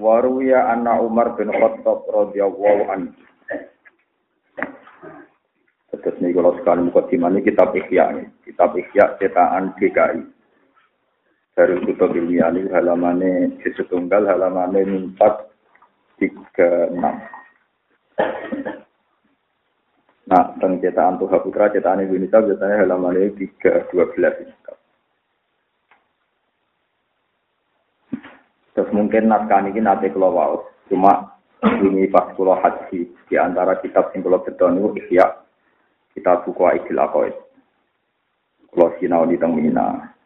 Waruya anna Umar bin Khattab radhiyallahu anhu. Terus nih kalau sekali mukadimah ini kitab Ikhya ini. Kitab Ikhya cetakan DKI. Dari kutub ilmiah ini halamannya setunggal halamannya 4 36. Nah, tentang cetakan Tuhan Putra, cetakan Indonesia biasanya halamannya 312. Terus mungkin naskah ini nanti kalau wow, cuma ini pas kalau haji di antara kitab sing kalau itu ikhya kita buku Aidil Aqaid. Kalau sinau di Tengmina.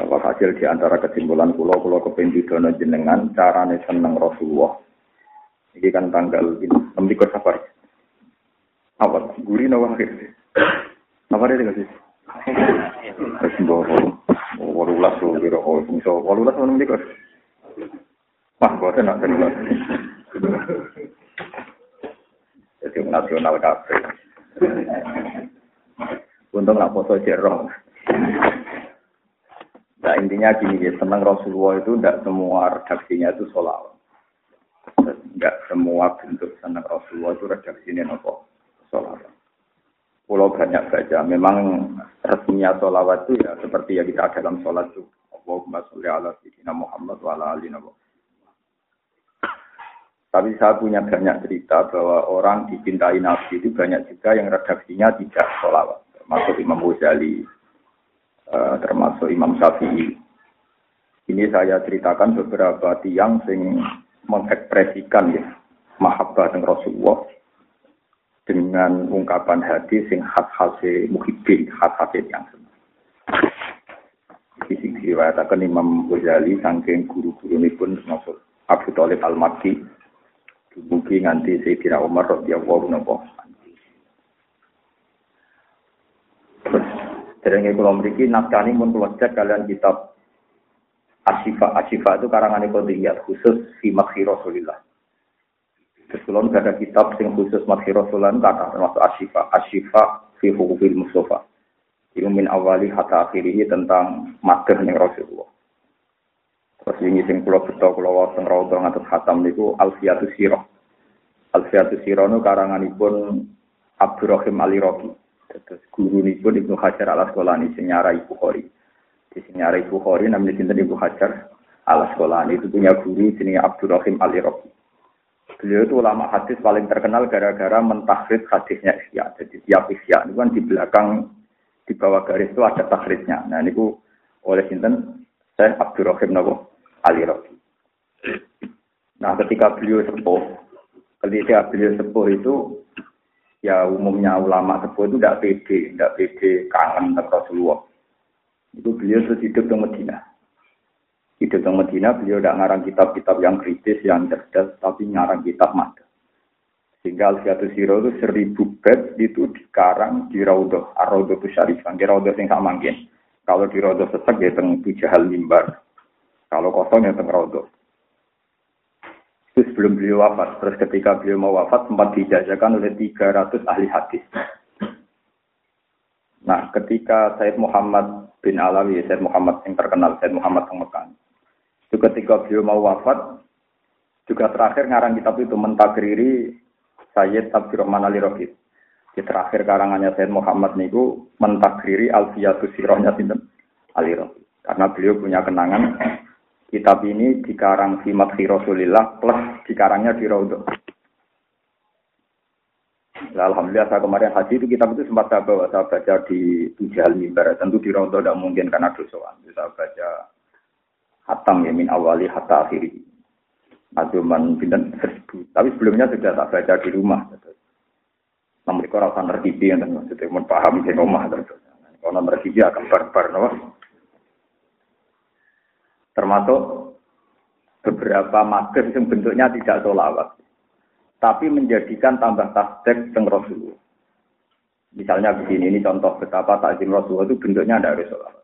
Wah hasil di antara kesimpulan pulau pulau kepenjudono jenengan carane seneng Rasulullah. Ini kan tanggal ini, enam safar. Apa? Guri nawa akhir. Apa dia kasih? Terus Walulas tuh kira oh bisa walulas nih kos? Wah, bosan nak terulas. Jadi nasional kafe. Untung nak foto jerong. Nah intinya gini ya, senang Rasulullah itu tidak semua redaksinya itu solawat. Tidak semua bentuk senang Rasulullah itu redaksinya nopo solawat. Pulau banyak saja. Memang resminya sholawat itu ya seperti yang kita dalam sholat itu. Allahumma sholli ala sayyidina Muhammad wa ala ali Tapi saya punya banyak cerita bahwa orang dicintai Nabi itu banyak juga yang redaksinya tidak sholawat. Termasuk Imam Ghazali, uh, termasuk Imam Syafi'i. Ini saya ceritakan beberapa tiang yang mengekspresikan ya mahabbah dengan Rasulullah dengan ungkapan hati sing khas khase muhibbin, khas khase yang senang. Iki sing Imam Ghazali saking guru-guru ini pun termasuk Abu Talib Al-Makki dumugi nganti Sayyidina Umar radhiyallahu anhu. Terus derenge kula mriki naskani pun kula cek kalian kitab Asyifa Asyifa itu karangan Qodiyat khusus fi makhi Rasulillah. Terus ada kitab sing khusus madhi Rasulullah kata termasuk asyifa, asyifa fi hukubil Mustafa. Itu min awali hatta akhirih tentang madhah ning Rasulullah. Terus ini sing kula beto kula wonten raudha ngatus khatam niku Alfiyatu Sirah. Alfiyatu Sirah nu karanganipun Abdurrahim Ali Roki. Terus guru pun Ibnu Hajar al Asqalani sing nyarai Bukhari. Di sing nyarai Bukhari namanya sinten Ibnu Hajar al Asqalani itu punya guru jenenge Abdurrahim Ali Roki. Beliau itu ulama hadis paling terkenal gara-gara mentahrid hadisnya Ihya. Jadi tiap Ihya itu kan di belakang di bawah garis itu ada tahridnya. Nah ini oleh Sinten saya Abdurrahim Nawawi Ali Rafi. Nah ketika beliau sepuh, ketika beliau sepuh itu ya umumnya ulama sepuh itu tidak pede, tidak pede kangen dengan Rasulullah. Itu beliau terus hidup di Medina hidup di Medina beliau tidak ngarang kitab-kitab yang kritis, yang cerdas, tapi ngarang kitab mata. Sehingga Al-Fiatus Siro itu seribu bed itu dikarang di Raudoh, Ar-Raudoh itu Syarifah, di Raudoh yang sama mungkin. Kalau di Raudoh sesek ya teng Bujahal Mimbar. Kalau kosong ya teng Raudoh. Itu sebelum beliau wafat. Terus ketika beliau mau wafat sempat dijajakan oleh 300 ahli hadis. Nah, ketika Said Muhammad bin Alawi, Said Muhammad yang terkenal, Said Muhammad yang Mekah, itu ketika beliau mau wafat, juga terakhir ngarang kitab itu mentakriri Sayyid Abdurrahman Ali Rohid. Di terakhir karangannya Sayyid Muhammad niku mentakriri Alfiyatus Sirohnya Sinten Ali Rohid. Karena beliau punya kenangan kitab ini dikarang fi Madhi Rasulillah plus dikarangnya di Raudhah. Nah, Alhamdulillah saya kemarin haji itu kitab itu sempat saya bawa, saya baca di Tujal Mimbar. Tentu di Raudhah tidak mungkin karena dosa. Saya baca hatam ya min awali hatta akhiri. Aduman pinten seribu. Tapi sebelumnya sudah tak baca di rumah. Namun itu rasa tertibi yang maksudnya mau paham di rumah. Kalau tertibi akan barbar. No? Termasuk beberapa mager yang bentuknya tidak solawat. Tapi menjadikan tambah tasdek teng Rasulullah. Misalnya begini, ini contoh betapa takzim Rasulullah itu bentuknya tidak harus solawat.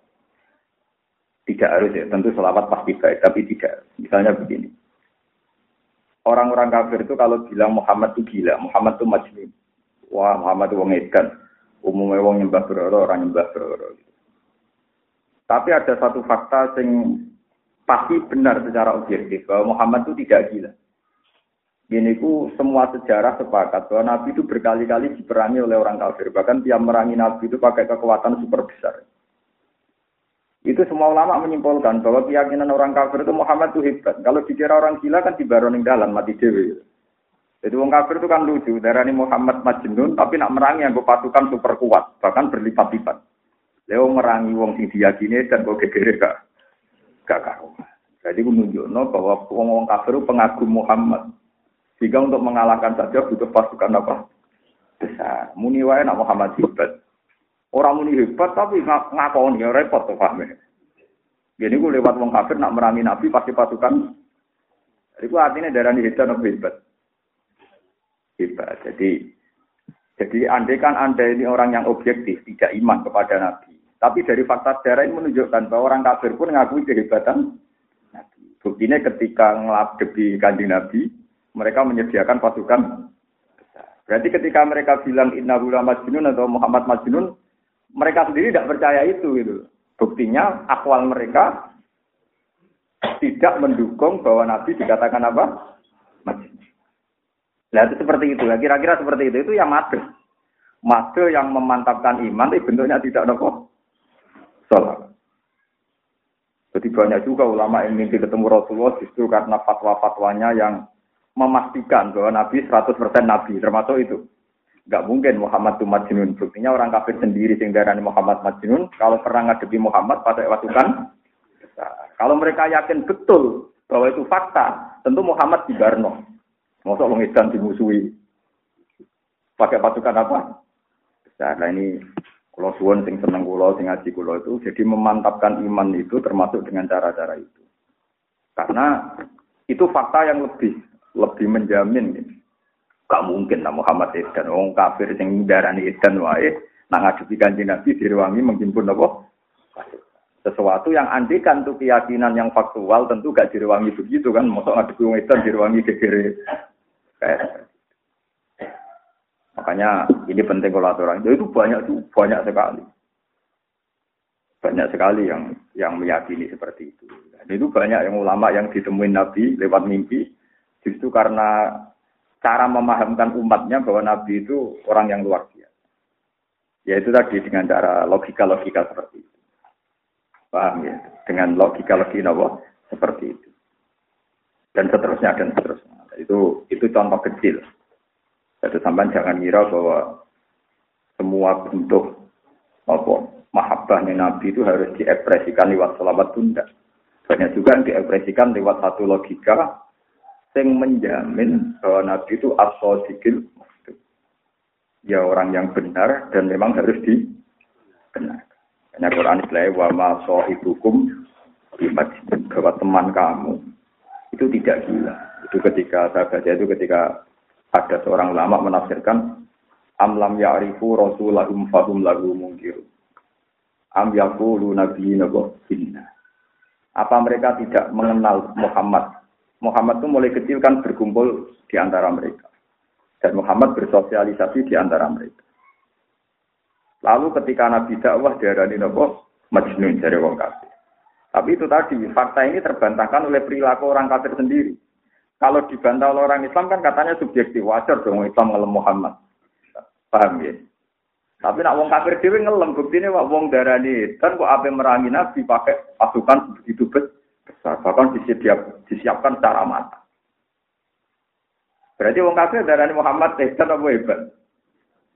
Tidak harus ya, tentu solawat pasti baik, tapi tidak. Misalnya begini. Orang-orang kafir itu kalau bilang Muhammad itu gila, Muhammad itu majnun. Wah, Muhammad itu wong edan. Umumnya wong nyembah beroro, orang nyembah beroro. Tapi ada satu fakta yang pasti benar secara objektif bahwa Muhammad itu tidak gila. Ini ku semua sejarah sepakat bahwa Nabi itu berkali-kali diperangi oleh orang kafir. Bahkan tiap merangi Nabi itu pakai kekuatan super besar. Itu semua ulama menyimpulkan bahwa keyakinan orang kafir itu Muhammad itu hebat. Kalau dikira orang gila kan dibaroning dalam mati dewi. Jadi orang kafir itu kan lucu. Darah ini Muhammad Majnun tapi nak merangi yang pasukan super kuat. Bahkan berlipat-lipat. Leo merangi wong sing diyakini dan kok gegere gak gak karuan. Jadi menunjukno bahwa wong wong kafir pengagum Muhammad. Jika untuk mengalahkan saja butuh pasukan apa? Besar. Muni wae nak Muhammad hebat. Orang muni hebat tapi ngakoni ya repot tuh paham. Jadi gue lewat wong kafir nak merangi Nabi pasti pasukan. Jadi gue artinya darah hebat hebat. Hebat. Jadi jadi andai kan anda ini orang yang objektif, tidak iman kepada Nabi. Tapi dari fakta sejarah ini menunjukkan bahwa orang kafir pun mengakui kehebatan Nabi. Buktinya ketika ngeladebi kanjeng Nabi, mereka menyediakan pasukan Berarti ketika mereka bilang Inna Hula Majnun atau Muhammad Majnun, mereka sendiri tidak percaya itu gitu. Buktinya akwal mereka tidak mendukung bahwa Nabi dikatakan apa? Nah itu seperti itu. Kira-kira seperti itu. Itu yang mati. Mati yang memantapkan iman, tapi bentuknya tidak nopo sholat. Jadi banyak juga ulama yang mimpi ketemu Rasulullah justru karena fatwa-fatwanya yang memastikan bahwa Nabi 100% Nabi, termasuk itu. Gak mungkin Muhammad itu Majnun. Buktinya orang kafir sendiri sehingga Muhammad Majnun, kalau pernah ngadepi Muhammad pada pasukan, kalau mereka yakin betul bahwa itu fakta, tentu Muhammad di Barno. Masa orang dimusuhi. Pakai pasukan apa? Nah ini kalau suwon sing seneng kulo, sing ngaji kulo itu, jadi memantapkan iman itu termasuk dengan cara-cara itu. Karena itu fakta yang lebih lebih menjamin. Gitu. Gak mungkin lah Muhammad Edan, orang kafir sing darani Edan wae, nah ngadepi kanjeng Nabi direwangi menghimpun apa? Sesuatu yang andikan tuh keyakinan yang faktual tentu gak direwangi begitu kan, masa ngadepi wong Edan direwangi gegere kayak Makanya ini penting kalau aturan itu banyak tuh banyak sekali. Banyak sekali yang yang meyakini seperti itu. Dan itu banyak yang ulama yang ditemuin Nabi lewat mimpi justru karena cara memahamkan umatnya bahwa Nabi itu orang yang luar biasa. Ya itu tadi dengan cara logika-logika seperti itu. Paham ya? Dengan logika-logika seperti itu. Dan seterusnya dan seterusnya. Itu itu contoh kecil. Jadi sampai jangan kira bahwa semua bentuk apa mahabbahnya Nabi itu harus diekspresikan lewat selawat tunda. Banyak juga yang diekspresikan lewat satu logika yang menjamin bahwa Nabi itu asodikil ya orang yang benar dan memang harus dikenal. Karena Quran istilahnya wa ma ibukum bahwa teman kamu itu tidak gila. Itu ketika saya baca itu ketika ada seorang ulama menafsirkan amlam ya'rifu rasulahum fahum lagu mungkir. Am yaqulu nabi nabo inna. Apa mereka tidak mengenal Muhammad? Muhammad itu mulai kecil kan berkumpul di antara mereka. Dan Muhammad bersosialisasi di antara mereka. Lalu ketika Nabi dakwah diarani nabo majnun dari wong kafir. Tapi itu tadi, fakta ini terbantahkan oleh perilaku orang kafir sendiri. Kalau dibantah oleh orang Islam kan katanya subjektif, wajar dong Islam ngelem Muhammad. Paham ya? Tapi nak wong kafir dhewe ngelem buktine wak wong darani kan kok ape merangi Nabi pakai pasukan begitu besar, bahkan disiap, disiapkan secara matang. Berarti wong kafir darani Muhammad hebat apa hebat?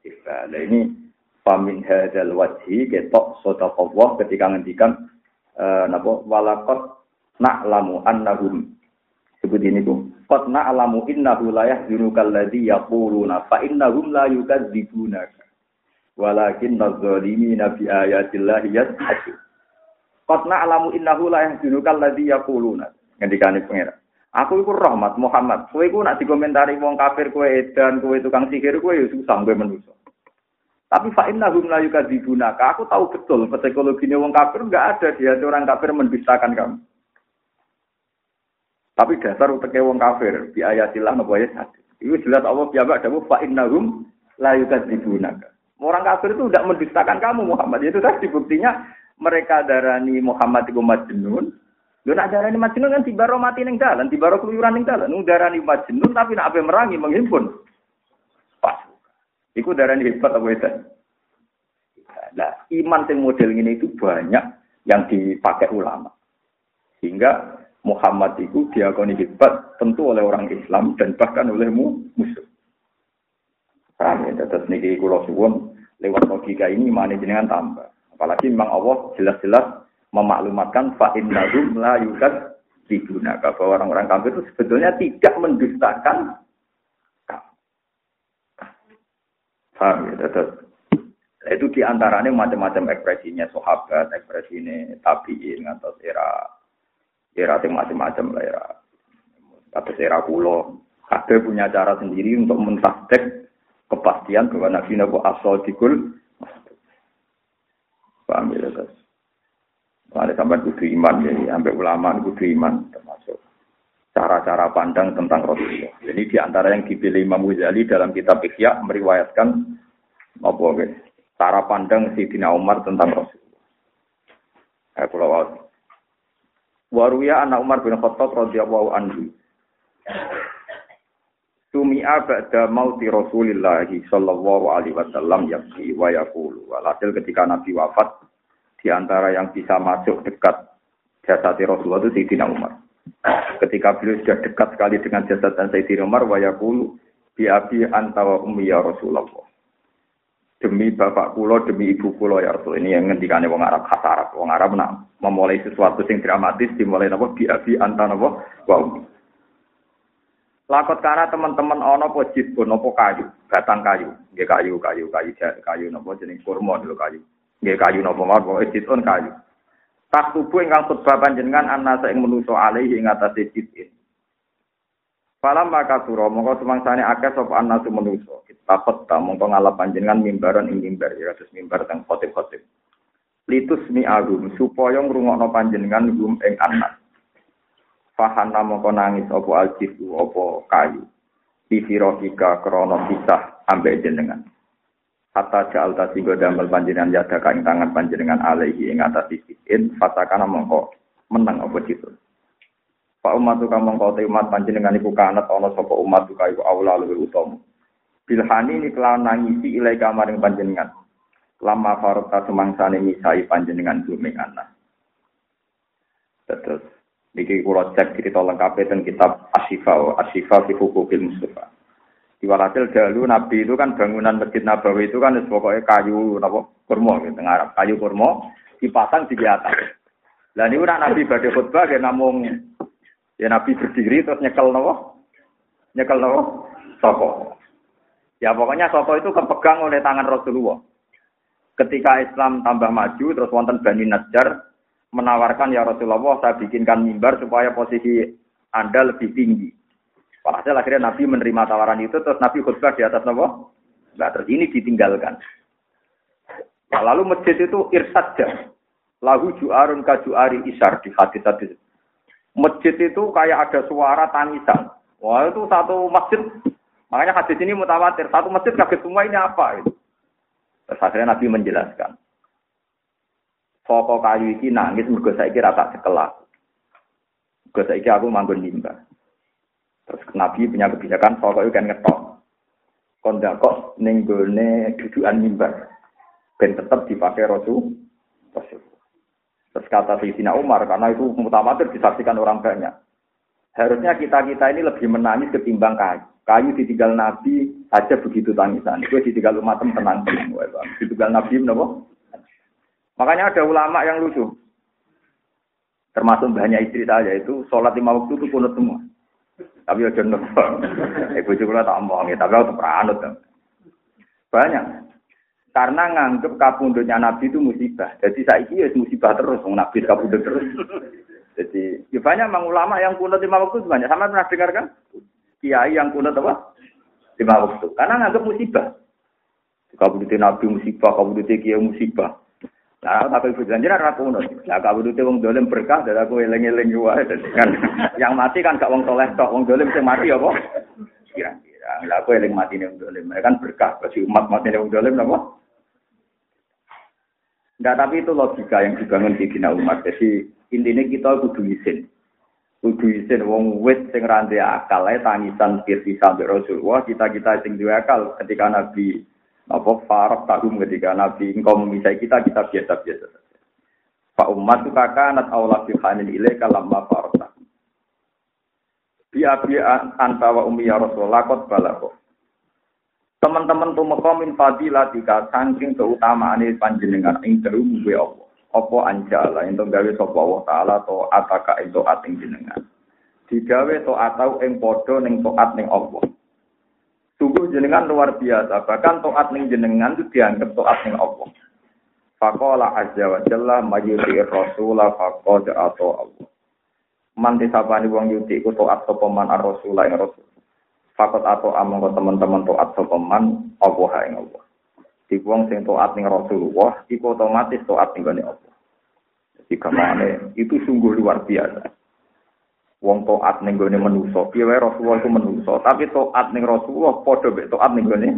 Hebat. Ini pamin hadal wajhi ketok sodaqallah ketika ngendikan uh, napa walakot na'lamu annahum Sebut ini tuh. Qad na'lamu innahu la yahzunukal ladzi yaquluna fa innahum la yukadzibunaka. Walakin nadh-dhalimina bi ayatillahi yadhhakun. Qad na'lamu innahu la yahzunukal ladzi yaquluna. Ngendikane pangeran. Aku iku rahmat Muhammad. Kowe iku nak dikomentari wong kafir kowe edan, kowe tukang sihir kowe ya susah kowe manusa. Tapi fa innahum la yukadzibunaka. Aku tahu betul psikologinya wong kafir enggak ada dia orang kafir mendustakan kamu. Tapi dasar uteke wong kafir di ayatillah napa ayat satu. Itu jelas Allah piyambak dawuh fa innahum la yukadzibunaka. Orang kafir itu tidak mendustakan kamu Muhammad. Itu tadi buktinya mereka darani Muhammad itu majnun, Lho nak darani majnun kan tibaro mati ning dalan, tibaro keluyuran ning dalan. Nu darani majnun tapi nak ape merangi menghimpun. Pas. Iku darani hebat apa itu? Nah, iman yang model ini itu banyak yang dipakai ulama. Sehingga Muhammad itu diakoni hebat tentu oleh orang Islam dan bahkan oleh musuh. Paham ya? Terus niki kula suwun lewat logika ini mana jenengan tambah. Apalagi memang Allah jelas-jelas memaklumatkan fa innahum la yukad dibuna bahwa orang-orang kafir itu sebetulnya tidak mendustakan Paham ya? Terus, itu di antaranya macam-macam ekspresinya sahabat, ekspresi ini tabiin atau era era macam-macam lah era atau era kulo. Ada punya cara sendiri untuk mentasdek kepastian bahwa Nabi Nabi asal dikul. Paham ya? Terus, ada sampai kudu iman, jadi sampai ulama kudu iman termasuk cara-cara pandang tentang Rasulullah. Jadi di antara yang dipilih Imam Ghazali dalam kitab Ihya meriwayatkan apa guys? Cara pandang Sayyidina Umar tentang Rasulullah. Eh, pulau Waruya anak Umar bin Khattab radhiyallahu anhu. Sumi'a ba'da mauti Rasulillah sallallahu alaihi wasallam yakti wa yaqulu. Walhasil ketika Nabi wafat, di antara yang bisa masuk dekat jasad Rasulullah itu Sayyidina Umar. Ketika beliau sudah dekat sekali dengan jasad dan Sayyidina Umar, wayakulu biabi antawa ummi ya Rasulullah. Demi bapak kulo, demi ibu kulo ya Rasul. Ini yang ngendikane wong Arab khas Arab. Wong Arab nak memulai sesuatu yang dramatis dimulai napa biabi antara napa wa ummi. Lakot karena teman-teman ono po jitbun nopo kayu, batang kayu, nggih kayu, kayu, kayu, kayu nopo jenis kurma dulu kayu. Nggih kayu napa mawon pokoke jitun kayu. Tak tubuh ingkang khutbah panjenengan anasa ing menuso alaihi ing atase jitin. Falam maka sura mongko semangsane akeh sapa anasu menuso. Kita khotba mongko ngalap panjenengan mimbaran ing mimbar ya kados mimbar teng khotib-khotib. Litus mi agum supaya ngrungokno panjenengan gum ing anak. Fahana mongko nangis apa aljifu apa kayu. Bifirofika krono pisah ambek jenengan. Hatta ja'al tasigo damel panjenengan yada kain tangan panjenengan alaihi ing atas isikin fatakana mongko menang apa gitu. Pak umat tuka mongko te umat panjenengan iku kanat ana sapa umat tuka iku aula luwih utama. Bilhani ini kelawan nangisi ilai kamaring panjenengan. Lama farota semangsane misai panjenengan bumi anak. Terus niki kula cek cerita lengkap tentang kitab Asyifa Asyifa fi Hukukil Mustafa. Di walhasil dahulu Nabi itu kan bangunan Masjid Nabawi itu kan pokoknya kayu apa kurma gitu ngarap kayu kurma dipasang di atas. Lah niku Nabi badhe khutbah ya namung ya Nabi berdiri terus nyekel nopo? Nyekel nopo? Soko. Ya pokoknya soko itu kepegang oleh tangan Rasulullah. Ketika Islam tambah maju terus wonten Bani Najjar menawarkan ya Rasulullah saya bikinkan mimbar supaya posisi Anda lebih tinggi. Walhasil akhirnya Nabi menerima tawaran itu, terus Nabi khutbah di atas nopo. Nah, terus ini ditinggalkan. Nah, lalu masjid itu irsadja. Lahu ju'arun ka ju'ari isar di hadis tadi. Masjid itu kayak ada suara tangisan. Wah itu satu masjid. Makanya hadis ini mutawatir. Satu masjid kaget semua ini apa? Itu. Terus akhirnya Nabi menjelaskan. Pokok kayu ini nangis mergo saiki rata sekelak. Mergo saiki aku manggon mimbar. Terus Nabi punya kebijakan pokoknya kan ngetok. Kondakok ning gone dudukan mimbar. Ben tetap dipakai. Rasul. Terus kata Sayyidina Umar, karena itu mutamatir disaksikan orang banyak. Harusnya kita-kita ini lebih menangis ketimbang kayu. Kayu ditinggal Nabi aja begitu tangisan. Itu ditinggal umat tenang. Ditinggal Nabi kenapa? Makanya ada ulama yang lucu. Termasuk banyak istri saya itu sholat lima waktu itu kunut semua. Tapi aja nopo. Ibu juga tak omong, tapi aku peranut. Banyak. Karena nganggep kapundutnya Nabi itu musibah. Jadi saya ini musibah terus, Nabi kapundut terus. Jadi ya banyak memang ulama yang kunut lima waktu banyak. Sama pernah dengar kan? Kiai yang kunut apa? Lima waktu. Karena nganggap musibah. Kabudute Nabi musibah, kabudute Kiai musibah. Nah, tapi ibu janjian ora kunut. Nah, kabudute wong dolim berkah, dan aku eleng-eleng wae. Kan yang mati kan gak wong soleh tok, wong dolim sing mati apa? Kira-kira. Lah aku eling mati ning dolim. Mereka kan berkah bagi umat mati ning dolim apa? Enggak, tapi itu logika yang dibangun di Gina umat. Jadi intinya kita kudu izin. Kudu izin wong wit sing rande akal tangisan kirti sampai Rasulullah, kita-kita sing duwe akal ketika Nabi apa farok tahum ketika Nabi engkau memisai kita, kita biasa-biasa saja. Pak umat itu kakak anak Allah fihanin ilaika lamma farok tahum. Bi abi anta wa ummi ya Rasulullah kot balako. Teman-teman tuh min fadilah tika saking keutamaan panjenengan ing apa. Apa anjala itu gawe sapa Allah taala to ataka itu ating jenengan. Digawe to atau ing padha ning taat ning Allah. Sungguh jenengan luar biasa, bahkan toat ning jenengan itu dianggap toat ning Allah. Fakola azza wa jalla rasulah faqad atau Allah. Man disapani wong yuti ku toat sapa man ar-rasulah ing rasul. Fakot atau among teman-teman toat sopeman Allah ing Allah. Di wong sing toat ning Rasulullah, iku otomatis toat ning Allah. Jadi ke mana itu sungguh luar biasa. Wong toat ning gone manusa, piye wae Rasulullah iku manusa, tapi toat ning Rasulullah padha mek toat ning gone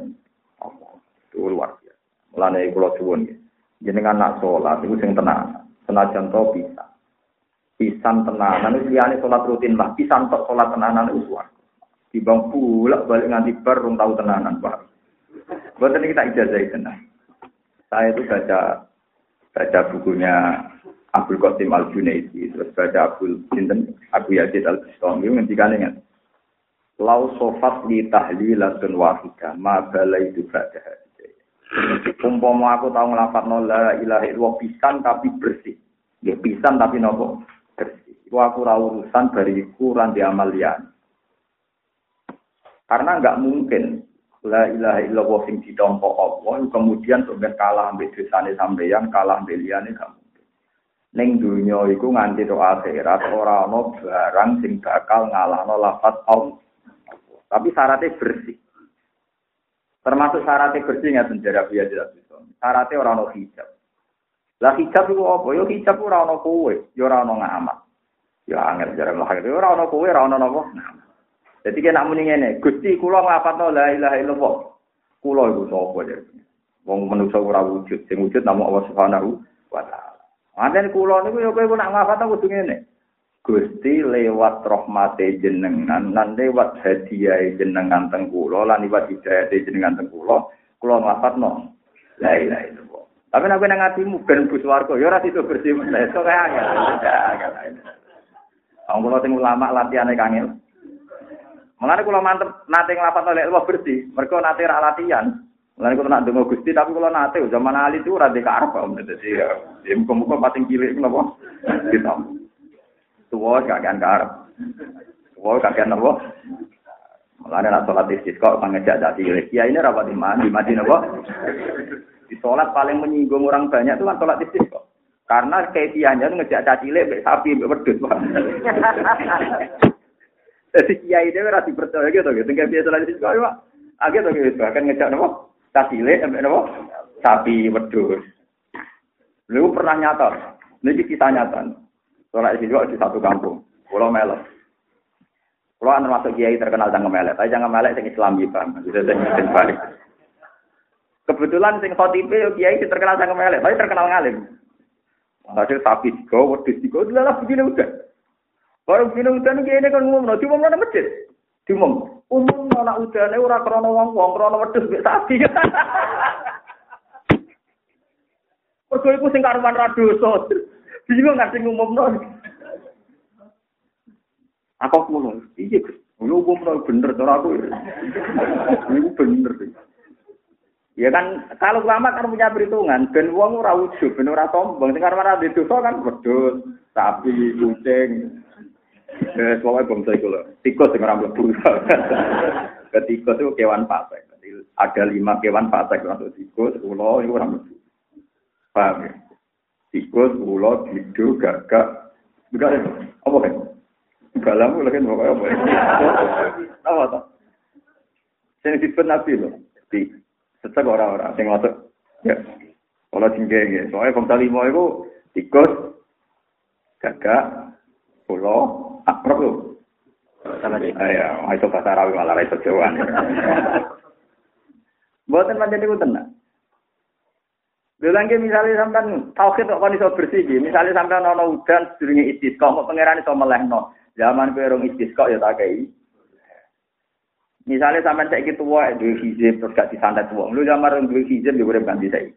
Allah. Itu luar biasa. Mulane kula suwun nggih. Jenengan nak salat iku sing tenang. Senajan to bisa. Pisan tenanan itu liyane salat rutin lah, pisan tok salat tenanan itu suwarga. Dibang pula balik nganti bar rong tahu tenanan, Pak. Buat ini kita ijazah tenang. Saya itu baca baca bukunya Abdul Qasim Al Junaidi, terus baca Abdul Sinten Abu Yazid Al Bistami ngendikan ingat. Lau sofat li tahlilatun wahida, ma balai itu baca Umpama aku tahu ngelafat la ilaha illallah pisan tapi bersih. Ya pisan tapi nopo bersih. Itu aku ra urusan bariku ran. Karena nggak mungkin la ilaha illallah sing ditompo Allah kemudian sampai kalah ambek dosane sampeyan, kalah ambek liyane mungkin. Ning dunya iku nganti tok akhirat ora ana barang sing bakal ngalahno lafaz Allah. Tapi syaratnya bersih. Termasuk syaratnya bersih nggak sejarah biasa tidak bisa. Syaratnya orang no hijab. Lah hijab itu apa? Yo hijab ora ono kowe, yo ora ono ngamat. Ya angel jarang lah. Yo ora ono kowe, ora ono napa? Ngamat. Jadi kena muni ngene, Gusti kula nglafatno la ilaha illallah. Kula iku sapa ya? Wong manusa ora wujud, sing wujud namung Allah Subhanahu wa taala. Manten kula niku ya kowe nak nglafatno kudu ngene. Gusti lewat rahmate jenengan lan lewat hadiah jenengan teng kula lan lewat hidayah jenengan teng kula, kula nglafatno la ilaha illallah. Tapi nek nang atimu ben bus warga ya ora sido bersih meneh. Sok kae angel. Wong kula sing ulama latihane kangil. Mengenai kalau mantep nate ngelapat oleh Allah bersih, mereka nate rak latihan. Mengenai kalau nak dengar gusti, tapi kalau nate zaman ali itu rada arab om. Jadi ya, ya muka-muka pating cilik nopo. Kita tua kagian ke arab, tua kagian nopo. Mengenai nak sholat istisqa mengejak jadi. Ya ini rapat di mana? Di mana nopo? Di sholat paling menyinggung orang banyak itu kan sholat istisqa. Karena kefiahnya itu ngejak caci cilik, sapi, wedus. Jadi kiai dia ora dipercaya gitu gitu. Tinggal biasa lagi kok Pak. Agak tuh. Bahkan ngejak nopo? Tasile sampai nopo? Sapi wedhus. Lu pernah nyata. Ini kisah nyata. Soalnya di di satu kampung. Pulau Melok. Pulau anu masuk kiai terkenal jangan melek. Tapi jangan melek yang Islam bang. Bisa sing balik. Kebetulan sing khotibe kiai terkenal jangan melek. Tapi terkenal ngalim. Tadi sapi tiga, wedhus tiga. Udah begini udah. Barang dina udan iki ini kan ngumumno, diumumno nang masjid. Diumum. Umum anak udane ora krana wong-wong, krana wedhus mek sapi. Mergo iku sing karuan ra dosa. Bingung sing ngumumno. Aku kulo, iya. Lu umumno bener cara aku. Iku bener. Ya kan kalau lama kan punya perhitungan, ben wong ora ujub, ben ora sombong, sing karuan ra dosa kan wedhus, sapi, kucing, Eh, soalnya bangsa itu loh. Tikus yang orang mlebu. Ketikus itu kewan fasik. Ada lima kewan fasik masuk tikus, ulo itu orang mlebu. Paham ya? Tikus, ulo, bidu, gagak, Enggak apa kan? Galamu lagi pokoknya apa? Apa tuh? Sing disebut Nabi loh. Di sesek orang-orang sing masuk. Ya. Kalau tinggi ya. Soalnya bangsa lima itu tikus, gagak, pulau, akrab sih. Ya, itu bahasa Arabi malah itu Jawa. Buatan macam itu tenang. Lha misalnya sampean tauhid kok kon iso bersih iki, misale sampean ana udan sedurunge istisqa, kok pangeran iso melehno. Zaman kowe rong istisqa ya tak kei. Misalnya sampean saiki tuwa duwe hizib terus gak disantet wong. Lu zaman rong duwe hizib ya urip ganti saiki.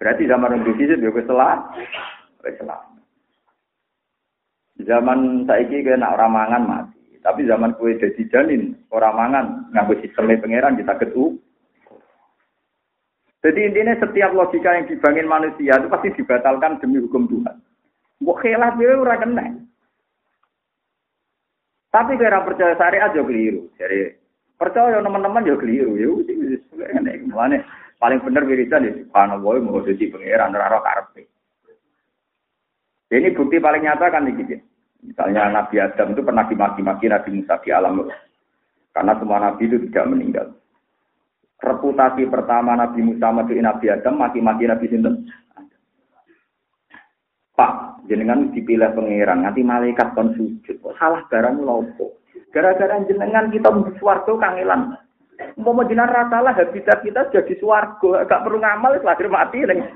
Berarti zaman rong duwe hizib ya wis salah. Wis salah. Zaman saiki kena ora mangan mati. Tapi zaman kue jadi janin, orang mangan, nganggo sistemnya pangeran kita ketu, jadi intinya setiap logika yang dibangun manusia itu pasti dibatalkan demi hukum Tuhan. Mbok khilaf ya ora kena. Tapi kira percaya syariat juga keliru. Jadi percaya teman-teman juga keliru. Ya wis ngene. paling bener wiridan ya subhanallah mau jadi pangeran ora karepe. Ini bukti paling nyata kan gitu. Misalnya Nabi Adam itu pernah dimaki-maki Nabi Musa di alam Karena semua Nabi itu tidak meninggal reputasi pertama Nabi Musa maduin Nabi Adam maki-maki Nabi Sinten. Pak, jenengan dipilih pangeran, nanti malaikat kon sujud. Salah barang lopo? Gara-gara jenengan kita suwargo kangelan. Mau jenengan ratalah habitat kita jadi suwargo, gak perlu ngamal, lahir mati neng.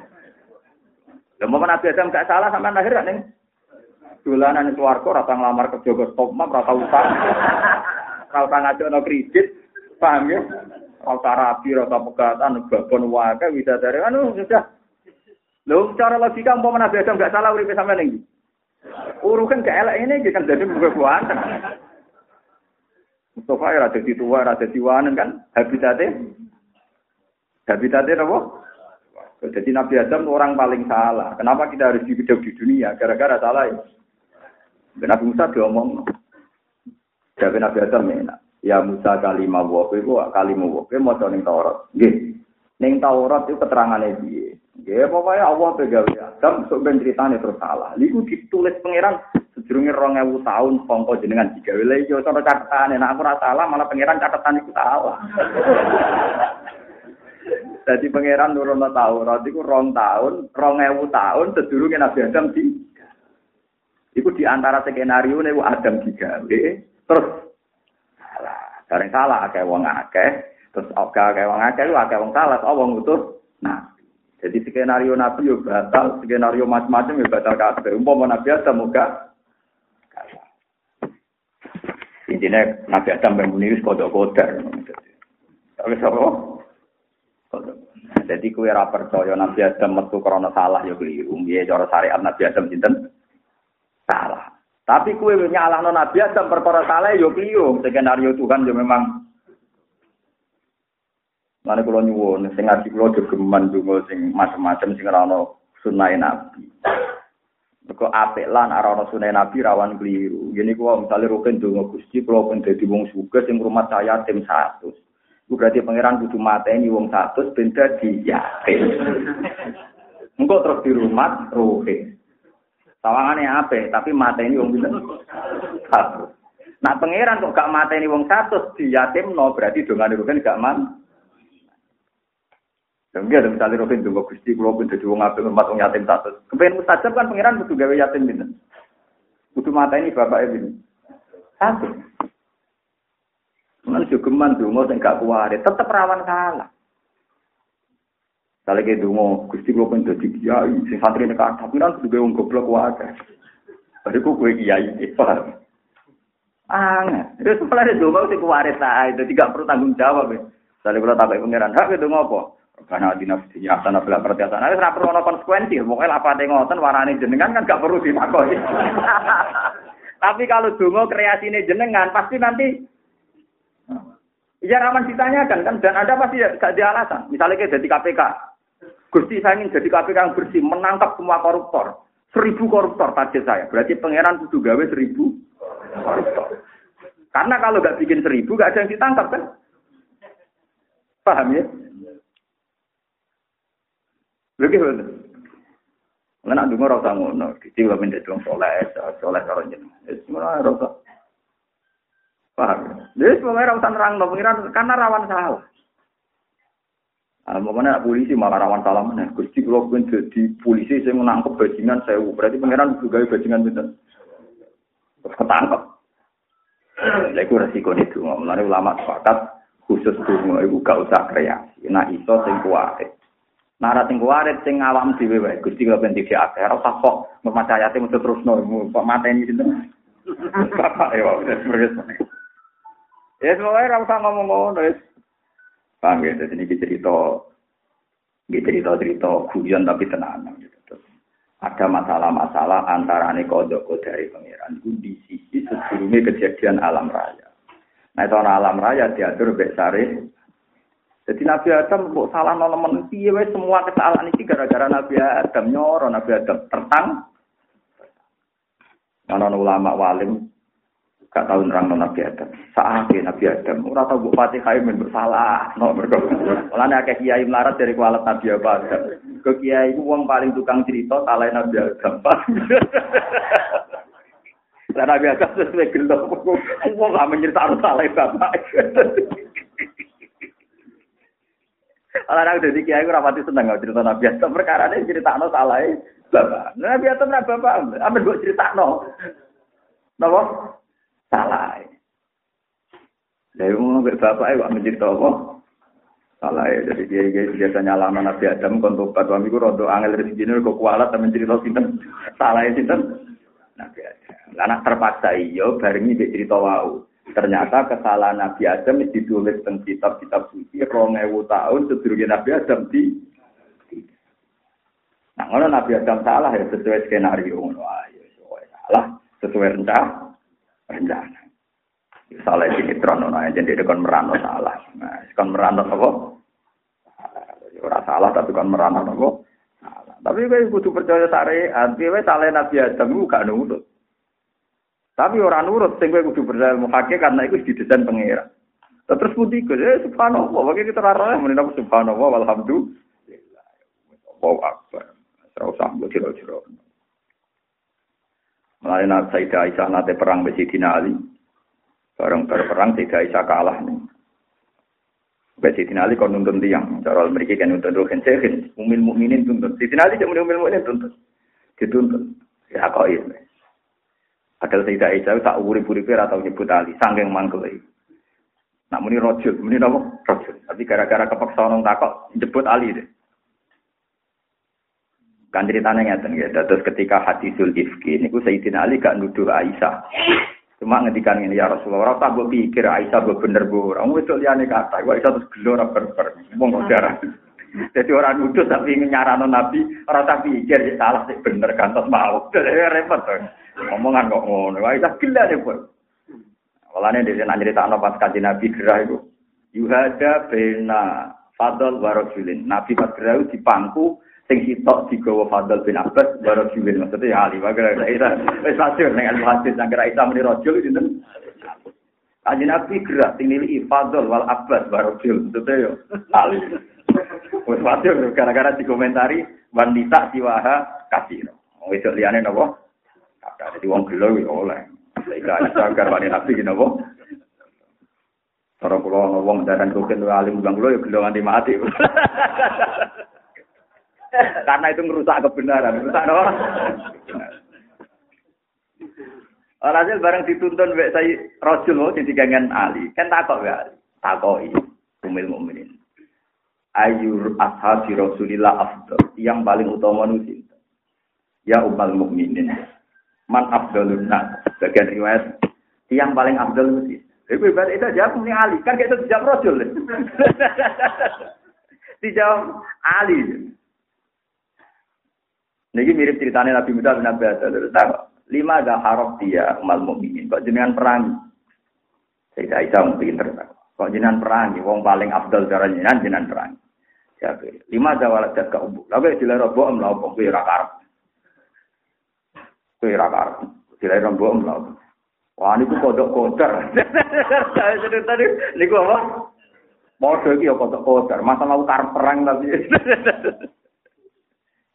Lah mau Nabi Adam gak salah sama lahir neng. Dolanan suwargo rata ngelamar kerja ke stop map, rata utang. Rata ngajono kredit, paham ya? rasa rapi, rasa pegatan, babon wae bisa dari anu sudah. Lho cara logika umpama Nabi Adam enggak salah uripe sampean iki. Urukan gak elek ini kan jadi bukan buan. Mustafa ya ada di tua, ada di wanen kan habitatnya. Habitatnya apa? Jadi Nabi Adam orang paling salah. Kenapa kita harus hidup di dunia? Gara-gara salah ya. Nabi Musa diomong. Jadi Nabi Adam enak. Ya Musa kalimah wa kowe kalimah wa kowe maca Taurat. Nggih. Ning Taurat itu keterangane piye? Nggih, pokoke Allah pegawe Adam sok ben critane terus salah. Iku ditulis pangeran sedurunge 2000 tahun sangka jenengan digawe lha iki cara catetane nek aku ora salah malah pangeran catatan iku salah. Jadi pangeran nurono Taurat iku rong tahun, 2000 tahun sedurunge Nabi Adam di Iku di antara skenario nih Adam digawe, terus Bareng salah akeh wong akeh, terus akeh akeh wong akeh lu akeh wong salah, oh wong utuh. Nah, jadi skenario Nabi yo batal, skenario macam-macam yo batal kabeh. Umpama Nabi Adam muga Intinya Nabi Adam bangun wis kodok-kodok. Tapi apa? Jadi kue ra percaya Nabi Adam metu krana salah ya keliru. Piye cara syariat Nabi Adam sinten? Tapi kue nyalahno Nabi Adam perkara salah yo keliru. Skenario Tuhan yo memang Mana kalau nyuwun, sing ngaji kalau jogeman dungo sing macam-macam sing rano sunai nabi. Mereka apik lan arano sunai nabi rawan keliru. Gini kalau misalnya rukin dungo gusti, kalau pun jadi wong suga sing rumah saya tim satu. Itu berarti pangeran kudu mateni wong satu, benda di yakin. Engkau terus di rumah, rukin. Sawangane ape, tapi mata ini wong pinten? Satu. Nah pangeran kok gak mata ini wong satu, no berarti dongane rugen gak man. Dan dia ada misalnya rohin tunggu gusti, kalau pun jadi wong ape hormat wong yatim satu. Kepengen mustajab kan pangeran butuh gawe yatim? Butuh mata ini bapak ini. Satu. Mana juga man dungo sing gak kuwari, tetep rawan salah. Kalau kayak dungo, gusti gue pun jadi kiai, si santri ini kan, tapi kan kudu wong goblok wae. Tadi gue gue kiai, paham? Aneh, itu setelah itu dungo sih kuwaris lah, itu tidak perlu tanggung jawab. Ya. Kalau kalau tak pangeran, hak itu ngopo? Karena di nafsi ya sana bela pertiasan. Nah, ora perlu konsekuensi. Pokoknya apa ngoten warani jenengan kan gak perlu ditakoni. Tapi kalau dungo kreasine jenengan pasti nanti Ya rawan ditanyakan kan dan ada pasti gak ada alasan. Misalnya kayak jadi KPK, Gusti saya ingin jadi KPK yang bersih, menangkap semua koruptor. Seribu koruptor target saya. Berarti pangeran kudu gawe seribu koruptor. Karena kalau nggak bikin seribu, nggak ada yang ditangkap kan? Paham ya? Begitu. Lah nak dungo ora usah ngono, dadi kula minta dong soleh, soleh karo jenengan. Wis ngono ora usah. Paham? Pokoke ora usah nerangno pengiran karena rawan salah. Ah, pokoknya polisi malah rawan salah mana. Gusti kalau pun jadi polisi saya menangkap bajingan saya, berarti pangeran juga bajingan itu. Ketangkep. Lha iku resiko itu. Mulane ulama sepakat khusus dungo iku gak usah kreasi. Nah iso sing kuwate. Nara sing kuwate sing awam dhewe wae. Gusti kok ben dikek akeh ora usah kok memacayate mesti terusno kok mateni sinten. Bapak yo wis wis. Ya semoga ora usah ngomong ngono wis. Paham ya, jadi ini cerita, ini cerita-cerita guyon tapi tenang. Gitu. Ada masalah-masalah antara ini kodok dari pangeran. Itu di sisi sebelumnya kejadian alam raya. Nah itu alam raya diatur baik sari. Jadi Nabi Adam kok salah nolemen piye semua kesalahan ini gara-gara Nabi Adam nyoro Nabi Adam tertang. Mana ulama walim gak tahu nerang Nabi Adam. Saat Nabi Adam, ora tau mbok Fatihah men bersalah, no mergo. Mulane akeh kiai melarat dari kualat Nabi Adam. Ke kiai ku wong paling tukang cerita salah Nabi Adam. Lah Nabi Adam sesuai gelo, wong gak mencerita salah bapak. Kalau aku jadi kiai aku rapati seneng nggak cerita Nabi Adam perkara ini cerita no salah bapak. Nabi Adam nabi bapak, amin buat cerita no. Napa? Salah. Dari umum bapak ibu menjadi apa? Salah ya, jadi dia, dia biasanya lama Nabi Adam untuk tobat suami gue rodo angel rezeki ini kok kualat tapi cerita sinten salah ya sinten Nabi Adam. Anak terpaksa iyo bareng ini cerita wau. Ternyata kesalahan Nabi Adam ditulis tentang kitab-kitab suci rong ewu tahun sedurunge Nabi Adam di Nah, kalau Nabi Adam salah ya sesuai skenario ngono ayo sesuai salah sesuai rencana rencana. Salah sinetron aja jadi kon merano salah. Nah, kon merano apa? Ora salah tapi kon merano apa? Salah. Tapi kowe kudu percaya syariat, kowe salah Nabi Adam gak nurut. Tapi orang nurut sing kowe kudu percaya muhake karena itu didesain pangeran. Terus putih ke, eh subhanallah, bagi kita rara menina subhanallah, walhamdulillah. Allahu Akbar. Serau sambut jero-jero. Mulai Sayyidah Aisyah nate perang besi Sidina Ali. Bareng berperang Sayyidah Aisyah kalah nih. Besi Sidina Ali kon nuntun tiang. Cara mereka kan nuntun rohen sehin. Umil mukminin tuntun. Sidina Ali cuma umil mukminin tuntun. Dituntun. Ya kok ini. Padahal Sayyidah Aisyah tak urip-urip atau nyebut Ali. Sangking mangkel Nak muni rojul, muni apa? Rojul. Tapi gara-gara kepaksa orang takut jebut Ali deh. Kan ceritanya ngeten ya. Terus ketika hadisul ifki, ini Sayyidina Ali gak nuduh Aisyah. Cuma ngedikan ini ya Rasulullah, tak gue pikir Aisyah gue bener bu, orang itu liane kata, gue Aisyah terus gelora berber, mau darah. Jadi orang nuduh tapi nyarano Nabi, tak pikir ya salah sih bener kan, terus mau, jadi repot tuh. Ngomongan kok ngono, Aisyah gila deh bu. Walane dia nak cerita pas kaji Nabi gerah itu, yuhada bena fadl warojulin. Nabi pas gerah itu dipangku sing sitok digawa Fadl bin Abbas baru juwil maksudnya ya Ali wae Isa. Wis masyhur ning al hadis nang kira Isa muni rajul sinten Kanjeng Nabi gerak sing nili Fadl wal Abbas baru juwil maksudnya yo Ali. Wis masyhur gara-gara dikomentari wanita siwaha kasih wis liyane napa? Kata dadi wong gelo yo oleh. Ika Isa garwane Nabi ki napa Cara kula wong dadan koken alim bang kula yo gelo nganti mati Karena itu merusak kebenaran. Merusak apa? Alhasil bareng dituntun wek saya rojul mau jadi gangan Ali. Kan takok ya. Takoi. Umil mukminin. Ayur ashabi Rasulillah afdal. Yang paling utama nusin. Ya umal mukminin. Man afdalun nas. Bagian riwayat. Yang paling afdal nusin. Ibu ibarat itu jawab ini Ali. Kan kita dijawab rojul. dijawab Ali. Niki mirip ceritanya Nabi Musa bin Adam. Lima ada harap dia umat mukminin. Kok jenengan perang? Saya mau bikin terus. Kok jenengan perang? Wong paling afdal cara jenengan jenengan perang. Siapa? Lima ada walat umbu. Lalu dilera bohong lah. Kok kue rakar? Kue rakar. Dilera bohong. Wah ini kodok kodar. Jadi tadi ini apa? Mau lagi ya kodok kodar. Masa mau tar perang tapi.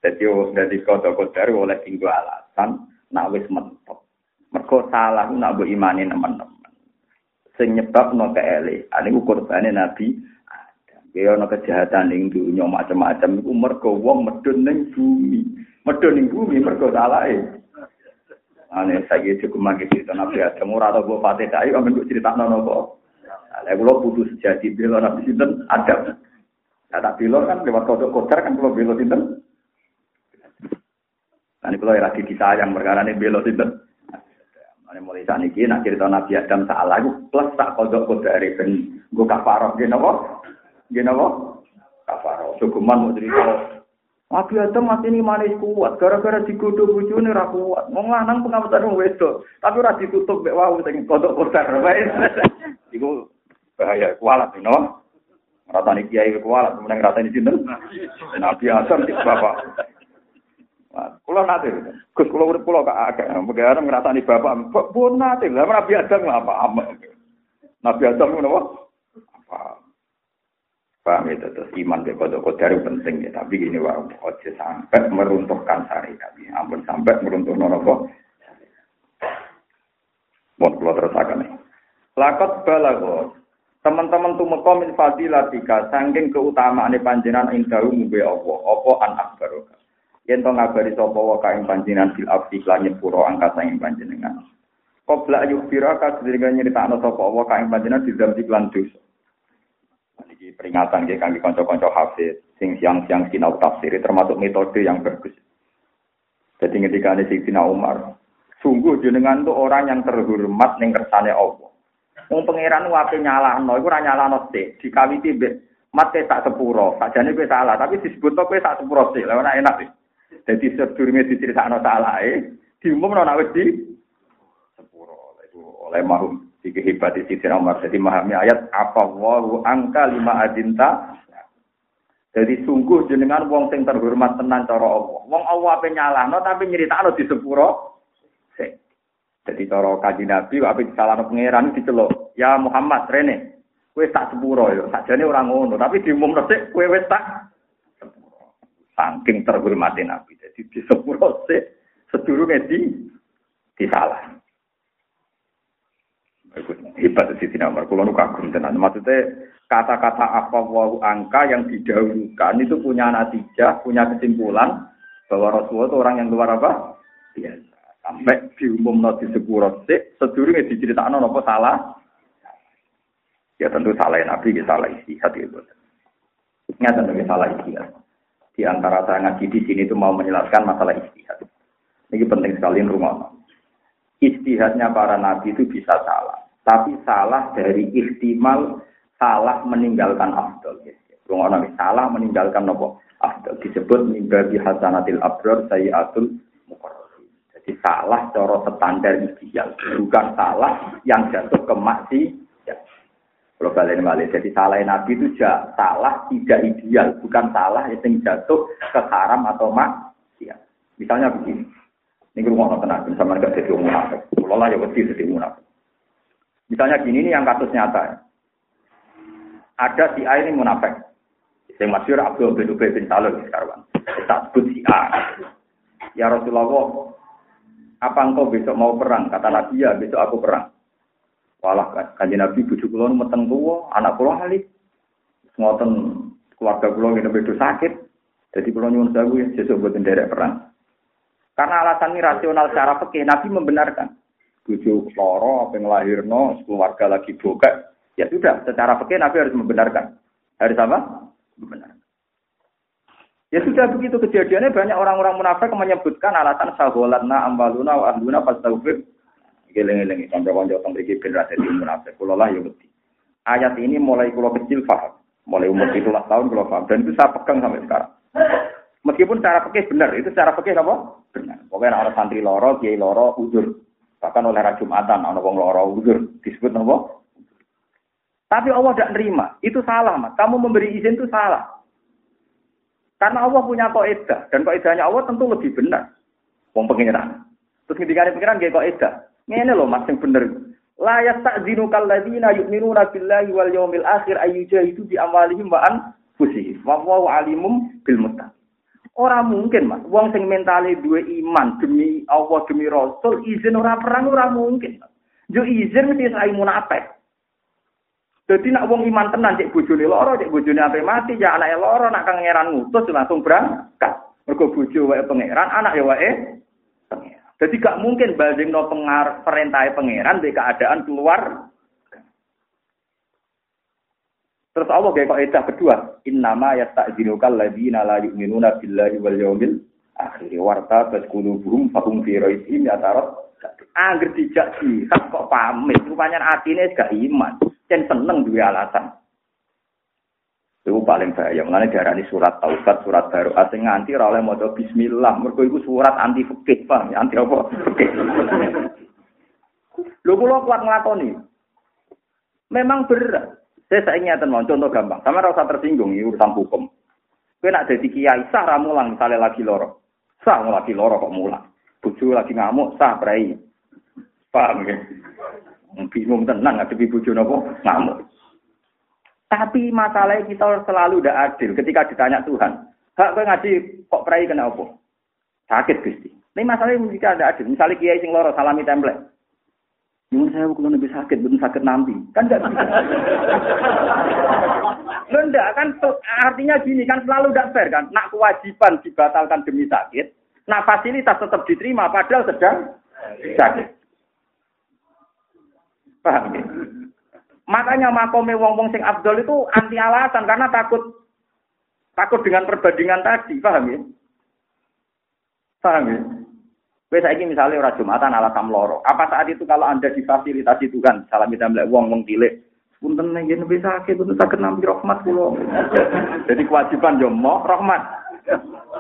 Jadi dari kodok kodar oleh tinggal alasan nak wis mentok. Mergo salah nak mbok imani teman-teman. Sing nyebab no kele, ane kurbane Nabi Adam. Kaya ana kejahatan ning dunya macam-macam iku mergo wong medun ning bumi. Medun ning bumi mergo salahe. Ane saya cukup mangke cerita Nabi Adam ora tau mbok pate dai kok mbok critakno napa. Lah kula putus jadi bela Nabi sinten Adam. Tak bela kan lewat kodok kodar kan kula bela sinten Nanti kalau lagi disayang perkara ini belok itu. Mana mulai saat ini, nak cerita Nabi Adam salah, plus tak kodok dari ben gue kafaroh, gini apa? Gini apa? Kafaroh. Sukuman mau cerita. Nabi Adam masih ini manis kuat, gara-gara digodoh bujune ra kuat. Mau lanang pengamatan wedok, tapi ora ditutup mek wau sing kodok kodar. Iku bahaya kualat, you know? Ratani kiai kualat, kemudian ratani sinten? Nabi Adam di bapak. Kulo nate, Gus kulo urip kulo kak agak, bagaimana ngerasani bapak, pun nate, lah Nabi Adam apa apa, Nabi Adam itu apa? Apa? Paham itu terus iman be kodok kodar penting ya, tapi gini wah, ojo sampai meruntuhkan syariat, ya. ampun sampai meruntuh nopo. Mau kulo terus akan nih. Lakot balago, teman-teman tuh mekomin fadilatika, sangking keutamaan panjenengan indahu mube Allah, apa an akbarokah. Yen to ngabari sapa wa kaing panjenengan fil abdi lan nyepuro angkasa ing panjenengan Qobla ayuk bira ka sedherek nyeritakno sapa wa kaing panjenengan di dalam iklan dosa Iki peringatan nggih kangge kanca-kanca hafiz sing siang-siang sinau tafsir termasuk metode yang bagus. Jadi ketika ini Sayyidina Umar, sungguh jenengan itu orang yang terhormat ning kersane Allah. Wong pangeran wae nyalahno iku ora nyalahno sik, dikawiti mbek mate tak sepuro. Sajane kowe salah, tapi disebut kowe tak sepuro sik. Lah enak sih. Jadi sedurunge diceritakno salahe, diumumno nek wis di sepuro. Iku oleh mahum iki hebat di sisi Umar. Jadi memahami ayat apa wa angka lima adinta. Jadi sungguh jenengan wong sing terhormat tenan cara Allah. Wong Allah ape nyalahno tapi nyeritakno di sepuro. Jadi cara kaji Nabi ape disalahno pangeran diceluk. Ya Muhammad rene. Kowe tak sepuro yo. Sakjane ora ngono, tapi diumumno sik kowe wis tak Saking terhormati Nabi. Jadi di sepuluh se sedurungnya di disalah. Hebat di sini nomor. Kalau kagum tenan. Maksudnya kata-kata apa wau angka yang didahulukan itu punya natijah, punya kesimpulan bahwa Rasulullah itu orang yang luar apa? Biasa. Sampai diumum di sepuluh se sedurungnya diceritakan apa salah. Ya tentu salah Nabi, ya salah istihad itu. Nyata tentu salah istihad di antara saya ngaji di sini itu mau menjelaskan masalah istihad. Ini penting sekali rumah. Istihadnya para nabi itu bisa salah, tapi salah dari ihtimal salah meninggalkan afdol. Rumah nabi salah meninggalkan nopo afdol disebut mimbabi hasanatil abrar sayyatul mukarrabin. Jadi salah cara standar istihad, bukan salah yang jatuh ke maksi kalau balik balik, jadi salah Nabi itu salah tidak ideal, bukan salah yang jatuh ke haram atau mak. Ya. Misalnya begini, ini rumah nonton tenang, sama nggak jadi munafik. Kalau lah ya pasti jadi munafik. Misalnya gini ini yang kasus nyata. Ada si A ini munafik. Yang masyur Abdul bin Ubay bin Salul sekarang. Kita sebut si A. Ya Rasulullah, apa engkau besok mau perang? Kata Nabi ya, besok aku perang. Walah kanjeng Nabi bojo kula meteng tuwa, anak kula hali. Ngoten keluarga kula ngene bedo sakit. Jadi kula nyuwun sewu ya sesuk boten derek perang. Karena alasan ini rasional secara fikih Nabi membenarkan. Bojo loro apa nglahirno keluarga lagi bokek. Ya sudah, secara fikih Nabi harus membenarkan. Harus apa? Membenarkan. Ya sudah begitu kejadiannya banyak orang-orang munafik menyebutkan alasan saholatna ambaluna wa ahluna fastaghfir Geleng-geleng kanca-kanca teng mriki ben ra dadi munafik. Kula lah ya wedi. Ayat ini mulai kula kecil paham. Mulai umur 17 tahun kula paham dan itu saya pegang sampai sekarang. Meskipun cara pikir benar, itu cara pikir apa? Benar. Pokoknya orang santri loro, kiai loro, udur. Bahkan oleh Raja Jumatan, orang wong loro udur. Disebut apa? Tapi Allah tidak nerima. Itu salah, Mas. Kamu memberi izin itu salah. Karena Allah punya kaidah dan kaidahnya Allah tentu lebih benar. Wong pengiran. Terus ketika ada pengiran kayak kaidah. Ngene lho Mas sing bener. La yasta'zinu kalladzina yu'minuna billahi wal yawmil akhir ayyujahidu bi amwalihim wa anfusihim. Wa huwa alimum bil muttaqin. Ora mungkin, Mas. Wong sing mentale duwe iman demi Allah demi Rasul izin ora perang ora mungkin. Yo izin mesti sai munafik. Jadi nak wong iman tenan cek bojone loro, cek bojone ape mati, ya anake loro nak kangeran ngutus langsung berangkat. Mergo bojo wae pangeran, anak ya wae pangeran. Jadi gak mungkin bandingno pengar perintah pangeran di keadaan keluar Terus Allah kayak kok edah kedua, innama yasta'dzinukal ladzina la yu'minuna billahi wal yawmil akhir warta qulubuhum fahum fi raibihim yatarad. Angger dijak sih, kok pamit, rupanya atine gak iman, dan seneng dua alasan. Itu paling bahaya. Mengenai darah surat taubat, surat baru. Asing nganti ora oleh maca bismillah. Mergo iku surat anti fikih, Pak. Anti apa? Fikih. Lho kula kuat nglakoni. Memang berat. Saya saya ingin mau contoh gampang. Sama rasa tersinggung ini urusan hukum. Kue nak jadi kiai sah ramulang misalnya lagi loro. Sah lagi loro kok mulang. Bucu lagi ngamuk sah berai. Paham ya? Bingung tenang ngadepi bucu nopo ngamuk. Tapi masalahnya kita selalu tidak adil ketika ditanya Tuhan. Hak kue ngaji kok berai kena apa? Sakit gusti. Ini masalahnya jika ada adil. Misalnya kiai sing loro salami template. Nyuwun saya kalau lebih sakit, belum sakit nanti. Kan enggak bisa. enggak, kan artinya gini, kan selalu tidak fair kan. Nak kewajiban dibatalkan demi sakit, nah fasilitas tetap diterima padahal sedang sakit. Paham ya? Makanya makome wong-wong sing Abdul itu anti alasan karena takut takut dengan perbandingan tadi, paham ya? Paham ya? Kowe saiki misalnya ora Jumatan alasan loro. Apa saat itu kalau Anda difasilitasi Tuhan, salam kita mlek wong wong cilik, punten yen wis sakit, punten saged nampi rahmat kula. Jadi kewajiban yo mo rahmat.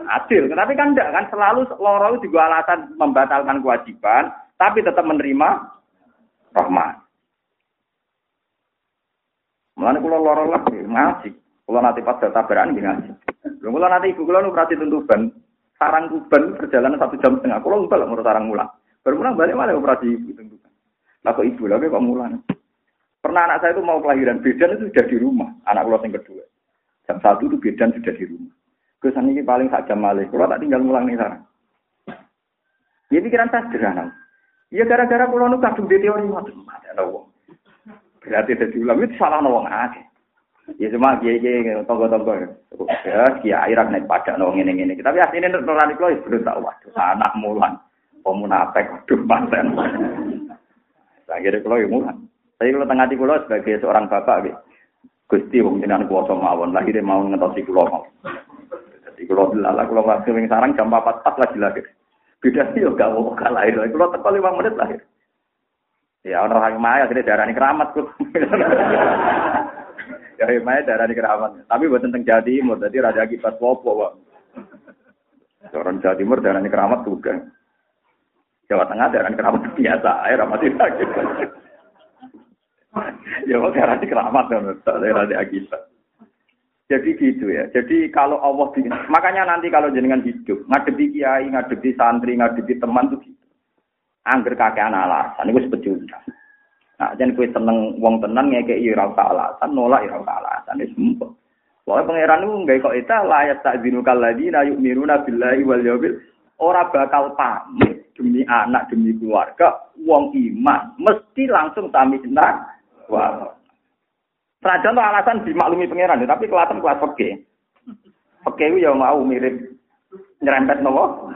Adil, tapi kan enggak kan selalu loro itu alasan membatalkan kewajiban, tapi tetap menerima rahmat. Mulane kula loro lagi ngaji. Kula nanti pas tabaran ngaji. Lha kula nanti ibu kula prati tuntuban, sarang kuban perjalanan satu jam setengah. Enggak lah menurut sarang mulang. Baru mulang balik mana operasi ibu tentukan. Lah kok ibu lagi kok mulang. Pernah anak saya itu mau kelahiran bedan itu sudah di rumah. Anak pulau yang kedua. Jam satu itu bedan sudah di rumah. Kesan ini paling sak jam malih. Kalau tak tinggal mulang nih sarang. Ya pikiran saya sederhana. Ya gara-gara pulau nu kadung teori macam ada wong. Berarti ada diulang itu salah nawang aja. Ya cuma kiai kiai tonggo-tonggo ya kiai air naik pada nong ini ini. Tapi aslinya nurani kalau ya belum tahu waduh anak mulan pemunafik waduh pasen. Akhirnya kalau ya mulan. Tapi kalau tengah di pulau sebagai seorang bapak gitu. Gusti wong jenengan kuwasa mawon lahir mau ngetosi kula mau. Jadi kula dilala kula waktu ning sarang jam 4 lagi lagi. Beda yo gak mau kalah itu. Kula teko 5 menit lahir. Ya orang orang maya akhirnya darah keramat kok. Ya himaya darah di keramat. Tapi buat tentang Jawa Timur, jadi raja akibat wopo, Pak. Orang Jawa Timur darah di keramat juga. Jawa Tengah darah di keramat biasa, air ramat tidak gitu. ya kok darah di keramat, darah di akibat. Jadi gitu ya. Jadi kalau Allah di, makanya nanti kalau jenengan hidup, ngadepi kiai, ngadepi santri, ngadepi teman tuh gitu. Angger kakek alasan, itu sebetulnya. Nah, jangan kue seneng wong tenan ngekei ora usah alasan, nolak ora usah alasan, wis mumpuk. Pokoke pangeran niku nggawe kok tak dinu kalladina yu'minuna billahi wal yawmil ora bakal pamit demi anak demi keluarga wong iman mesti langsung sami senang wah Raja alasan dimaklumi pangeran tapi kelihatan kelas oke oke ya mau mirip nyerempet nopo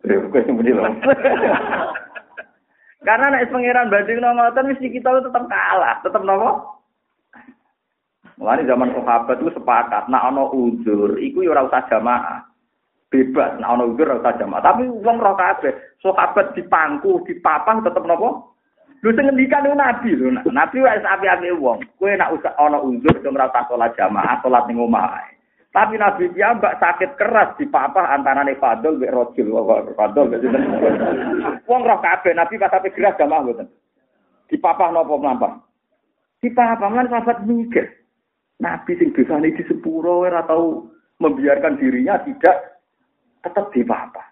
Kowe sing Karena nek pangeran banding ngoten mesti kita tetap kalah, tetap nopo? Mulane zaman sahabat itu sepakat, nak ono uzur, iku ya ora usah jamaah. Bebas, nak ono uzur ora usah jamaah. Tapi wong roh kabeh, sahabat dipangku, dipapang tetep nopo? Lu sing ngendikan itu nabi lho. Nabi wis api-api wong. Kowe nak usah ono uzur, ora usah salat jamaah, salat tapi Nabi mbak sakit keras di papa antara nih Fadol be Rojil. Fadol be Wong roh kabeh Nabi pas keras gak mau mboten. Di papa nopo mlampah. Di papa man sahabat mikir. Nabi sing dosane di sepuro ora tau membiarkan dirinya tidak tetap di papa.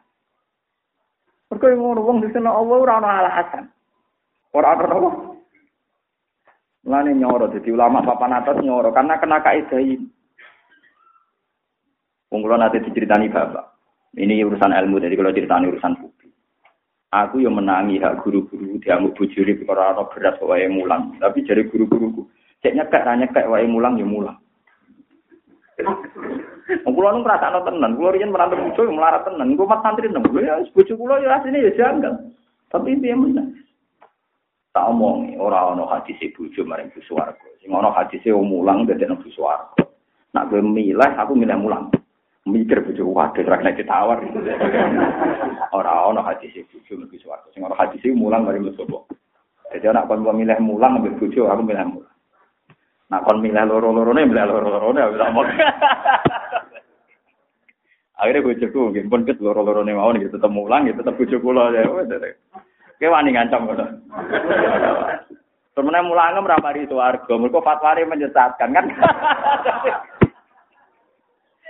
Mergo ngono wong di sana Allah ora ana alasan. Ora ana apa? Mulane nyoro dadi ulama papan atas nyoro karena kena kaidah ini. Wong kula nate diceritani bapak. Ini urusan ilmu, jadi kalau cerita urusan publik. Aku yang menangi hak guru-guru diamuk bujuri karena ana beras wae mulang. Tapi jadi guru-guruku, cek nyekek ra nyekek wae mulang ya mulang. Wong kula nu ngrasakno tenan, kula riyen merantau bojo yo melarat tenan. Engko mat santri nang ya bojo kula yo asline ya janggal. Tapi piye meneh? Tak omong ora ana hadis bojo maring swarga. Sing ana hadis mulang dadi nang swarga. Nak gue milih, aku milih mulang. Mikir bojo waduh ora kena ditawar. Ora ana hadis bojo mlebu swarga. Sing ana hadis mulang mari mlebu. Jadi anak kon milih mulang ambil bojo, aku milih mulang. Nak kon milih loro-lorone milih loro-lorone aku tak Akhirnya bojoku nggih pun ket loro-lorone mau nih tetep mulang gitu tetep bojo kula ya. Kayak wani ngancam ngono. Temennya mulangem ramari itu argo, mereka fatwari menyesatkan kan.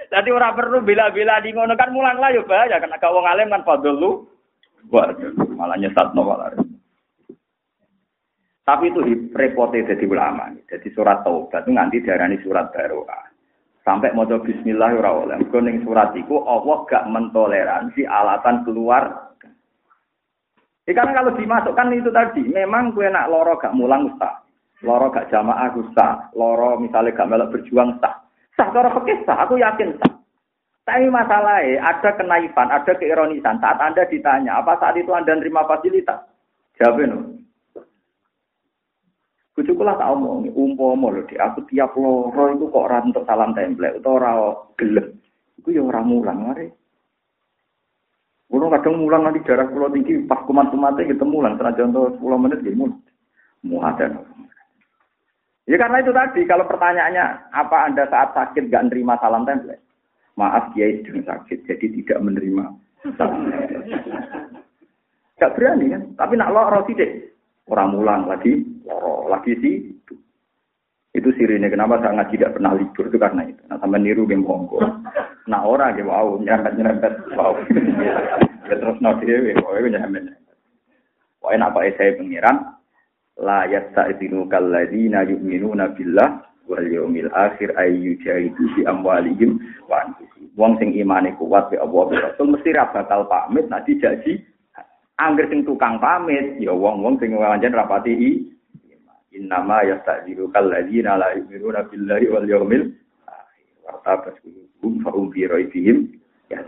Jadi orang perlu bila-bila di ngono kan mulang lah ya bahaya kan agak wong alim kan fadl lu. Waduh, malah nyesat no malah. Tapi itu repotnya jadi ulama. Jadi surat taubat itu nanti diarani surat baroah. Sampai mau bismillah ora oleh. Mergo surat itu Allah gak mentoleransi alatan keluar. Ya, karena kalau dimasukkan itu tadi, memang gue nak loro gak mulang ustaz. Loro gak jamaah ustaz. Loro misalnya gak melok berjuang ustaz. Sah cara sah, aku yakin sah. Tapi masalahnya ada kenaifan, ada keironisan. Saat Anda ditanya, apa saat itu Anda nerima fasilitas? Jawabin. Kucukulah tak omong, umpama lho, aku tiap loro itu kok ora untuk salam template, atau ora gelem. Iku ya ora mulang, mari. Kulo kadang mulang nanti jarak kulo tinggi, pas kumat-kumatnya kita mulang, senajan untuk 10 menit gitu mulang. Muhadan. Ya karena itu tadi, kalau pertanyaannya apa Anda saat sakit gak menerima salam template? Maaf Kiai sedang sakit, jadi tidak menerima salam Gak berani kan? Tapi nak loro deh. Orang mulang lagi, loro lagi sih. Itu sirine kenapa saya ngaji tidak pernah libur itu karena itu. Nah sampai niru game monggo. Nah orang game wow nyerempet nyerempet wow. ya terus no dewe, wow nyerempet. Wah enak pak saya pengiran, la yasta'dinu kalladzina yu'minuna billah wal yaumil akhir ay yujahidu bi amwalihim wa. Wong sing imane kuat be Allah Rasul mesti ra bakal pamit nek dijaji. Angger sing tukang pamit ya wong-wong sing wajan rapati i Innama yasta'dinu kalladzina la yu'minuna billahi wal yaumil akhir. Wa tabas qulubuhum fa hum fi raibihim ya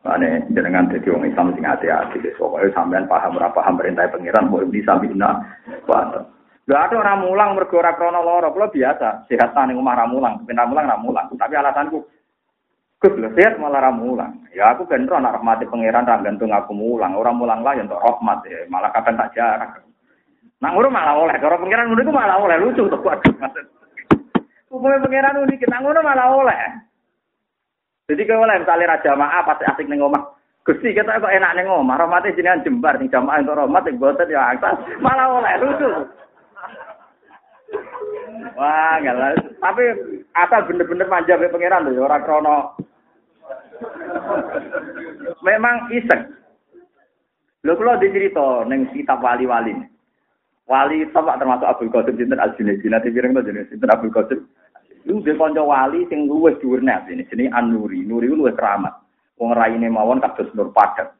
Ane jenengan jadi orang Islam sing hati-hati, pokoknya sampean paham ora paham perintah pangeran, mau bisa bina, wah. Gak ada orang mulang mergo ora krana lara, kula biasa, sehat ning omah ra mulang, ben mulang ra mulang. Tapi alasanku Gus lho sehat malah ra mulang. Ya aku ben ora nak rahmati pangeran ra gantung aku mulang, orang mulang lah ya untuk rahmat ya, malah kadang tak jarak. Nang ngono malah oleh, cara pangeran ngono iku malah oleh lucu to waduh. Umumnya pangeran unik, nang ngono malah oleh. Jadi kalau misalnya raja maaf pasti asik neng omah. Gusti kita kok enak neng omah, rahmatnya jenengan jembar nih jamaah untuk rahmat yang boten ya atas malah oleh lucu. Wah, galah. Tapi asal bener-bener manja be pangeran tuh, orang krono. Memang iseng. Lho kula dicerita ning kitab wali-wali. Wali itu termasuk Abdul Qadir Jinten Al-Junaidi. Nanti pirang to jenenge Sinten Abdul Qadir Lu dhe kanca wali sing luwih dhuwur nek ini jenenge An-Nuri. Nuri ku luwih keramat. Wong raine mawon kados nur padat.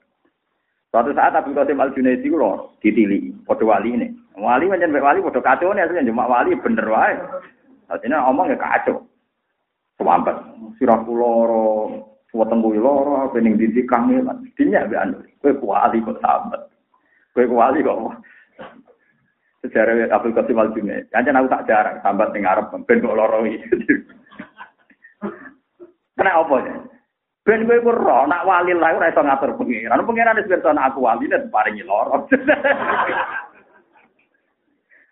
Suatu saat Abdul Qasim Al Junaidi ku lho ditili padha wali ini. Wali pancen wali padha kacau nih asline cuma wali bener wae. Artinya omong ya kacau. Sewambat. Sirah loro, wetengku loro, pening didik kangelan. Dinya be anu. Kowe wali kok sambat. Kowe wali kok sejarah Abdul Qasim Al Junaid. Jangan aku tak jarang sambat ning Arab ben kok loro. Kena apa ya? Ben kowe ro nak wali lah ora iso ngatur pengiran. Pengiran wis pirsa aku wali nek paringi loro.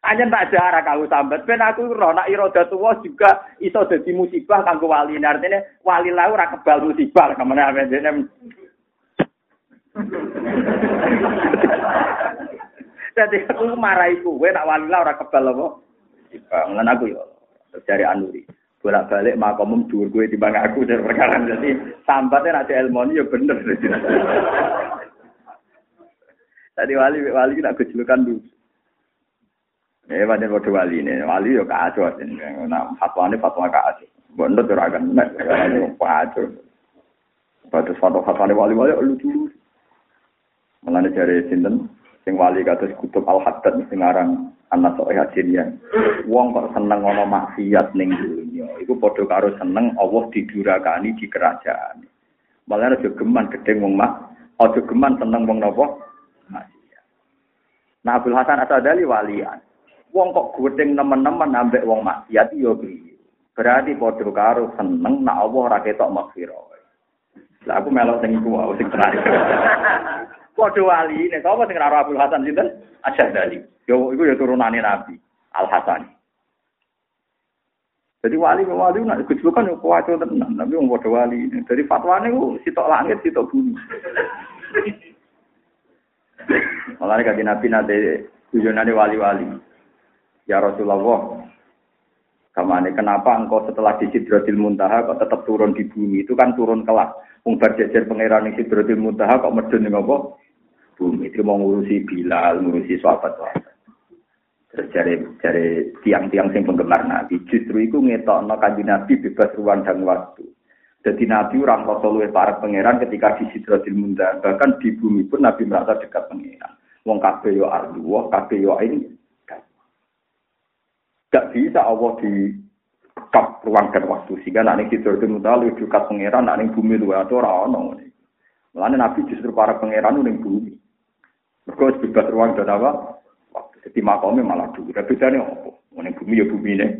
Hanya tak jarak aku sambat. Ben aku roh nak iroda tua juga iso dadi musibah kanggo wali. Artinya wali lah ora kebal musibah ke mana apa Jadi aku marahi kowe nak wali lah ora kebal apa. Bangun aku yo. Dari Anuri. Bolak-balik makomum dhuwur kowe timbang aku dari perkara jadi sambatnya nak ilmu ya bener. Tadi wali wali nak kejulukan dulu. Eh, banyak kode wali ini, wali yo kacau ini. Nah, fatwa ini fatwa kacau. Bondo tuh akan nek, kacau. Batas fatwa fatwa wali-wali lucu. Malah dari sinten sing wali kados kutub al haddad sing aran anak sok hajirian. Wong kok seneng ana maksiat ning dunya. Iku padha karo seneng Allah didurakani di kerajaan. Malah aja geman gedeng wong mak, aja geman seneng wong napa? Maksiat. Nah Abdul Hasan Asadali walian. Wong kok gedeng nemen-nemen ambek wong maksiat yo piye? Berarti padha karo seneng nak Allah ora ketok maghfirah. Lah aku melok sing iku wae sing. Padha wali, nek sapa sing ora Abdul Hasan sinten? Asyadali. Yo iku ya turunane Nabi Al Hasan. Jadi wali wali nak gejolokan yo kuat tenan, tapi wong padha wali. Jadi fatwane ku sitok langit sitok bumi. Malah kanjeng Nabi nate tujuanane wali-wali. Ya Rasulullah, Kamane kenapa engkau setelah di Sidratil Muntaha kok tetap turun di bumi? Itu kan turun kelas. Wong berjejer pangeran di Sidratil Muntaha kok medun ning apa? Bumi. Itu mau ngurusi Bilal, ngurusi sahabat sahabat. Terus cari cari tiang-tiang sing penggemar Nabi. Justru itu ngetokno kanjeng Nabi bebas ruang dan waktu. Jadi Nabi orang luwe para pangeran ketika di Sidratil Muntaha. Bahkan di bumi pun Nabi merasa dekat pangeran. Wong kabeh yo ardu, kabeh yo ini Gak bisa Allah di kap ruang dan waktu sehingga nak tidur itu mudah lebih dekat pangeran nak bumi lu atau orang ono Nabi justru para pangeran ning bumi. Mergo bebas ruang dan apa? Jadi makomnya malah dulu. Tapi bedanya apa? Ning bumi ya bumi nih.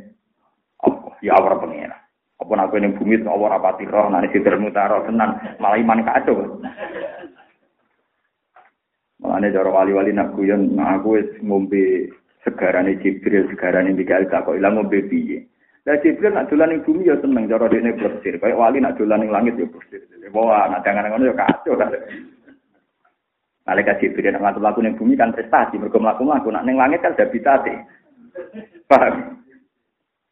Apa? Ya awal pangeran. Apa nak ning bumi itu awal rapati roh nak tidur mutaro tenan malah iman kacau. Mulane cara wali-wali nak guyon nak aku ngombe segarane Jibril, segarane Mikael gak kok ilang ngombe piye. Lah Jibril nak dolan ning bumi ya seneng cara dene bersir. Kayak wali nak dolan ning langit ya bersir. Wah, nak jangan ngono ya kacau. Malaikat Jibril nak ngatur laku bumi kan prestasi, mergo mlaku-mlaku nak ning langit kan habitate. Paham?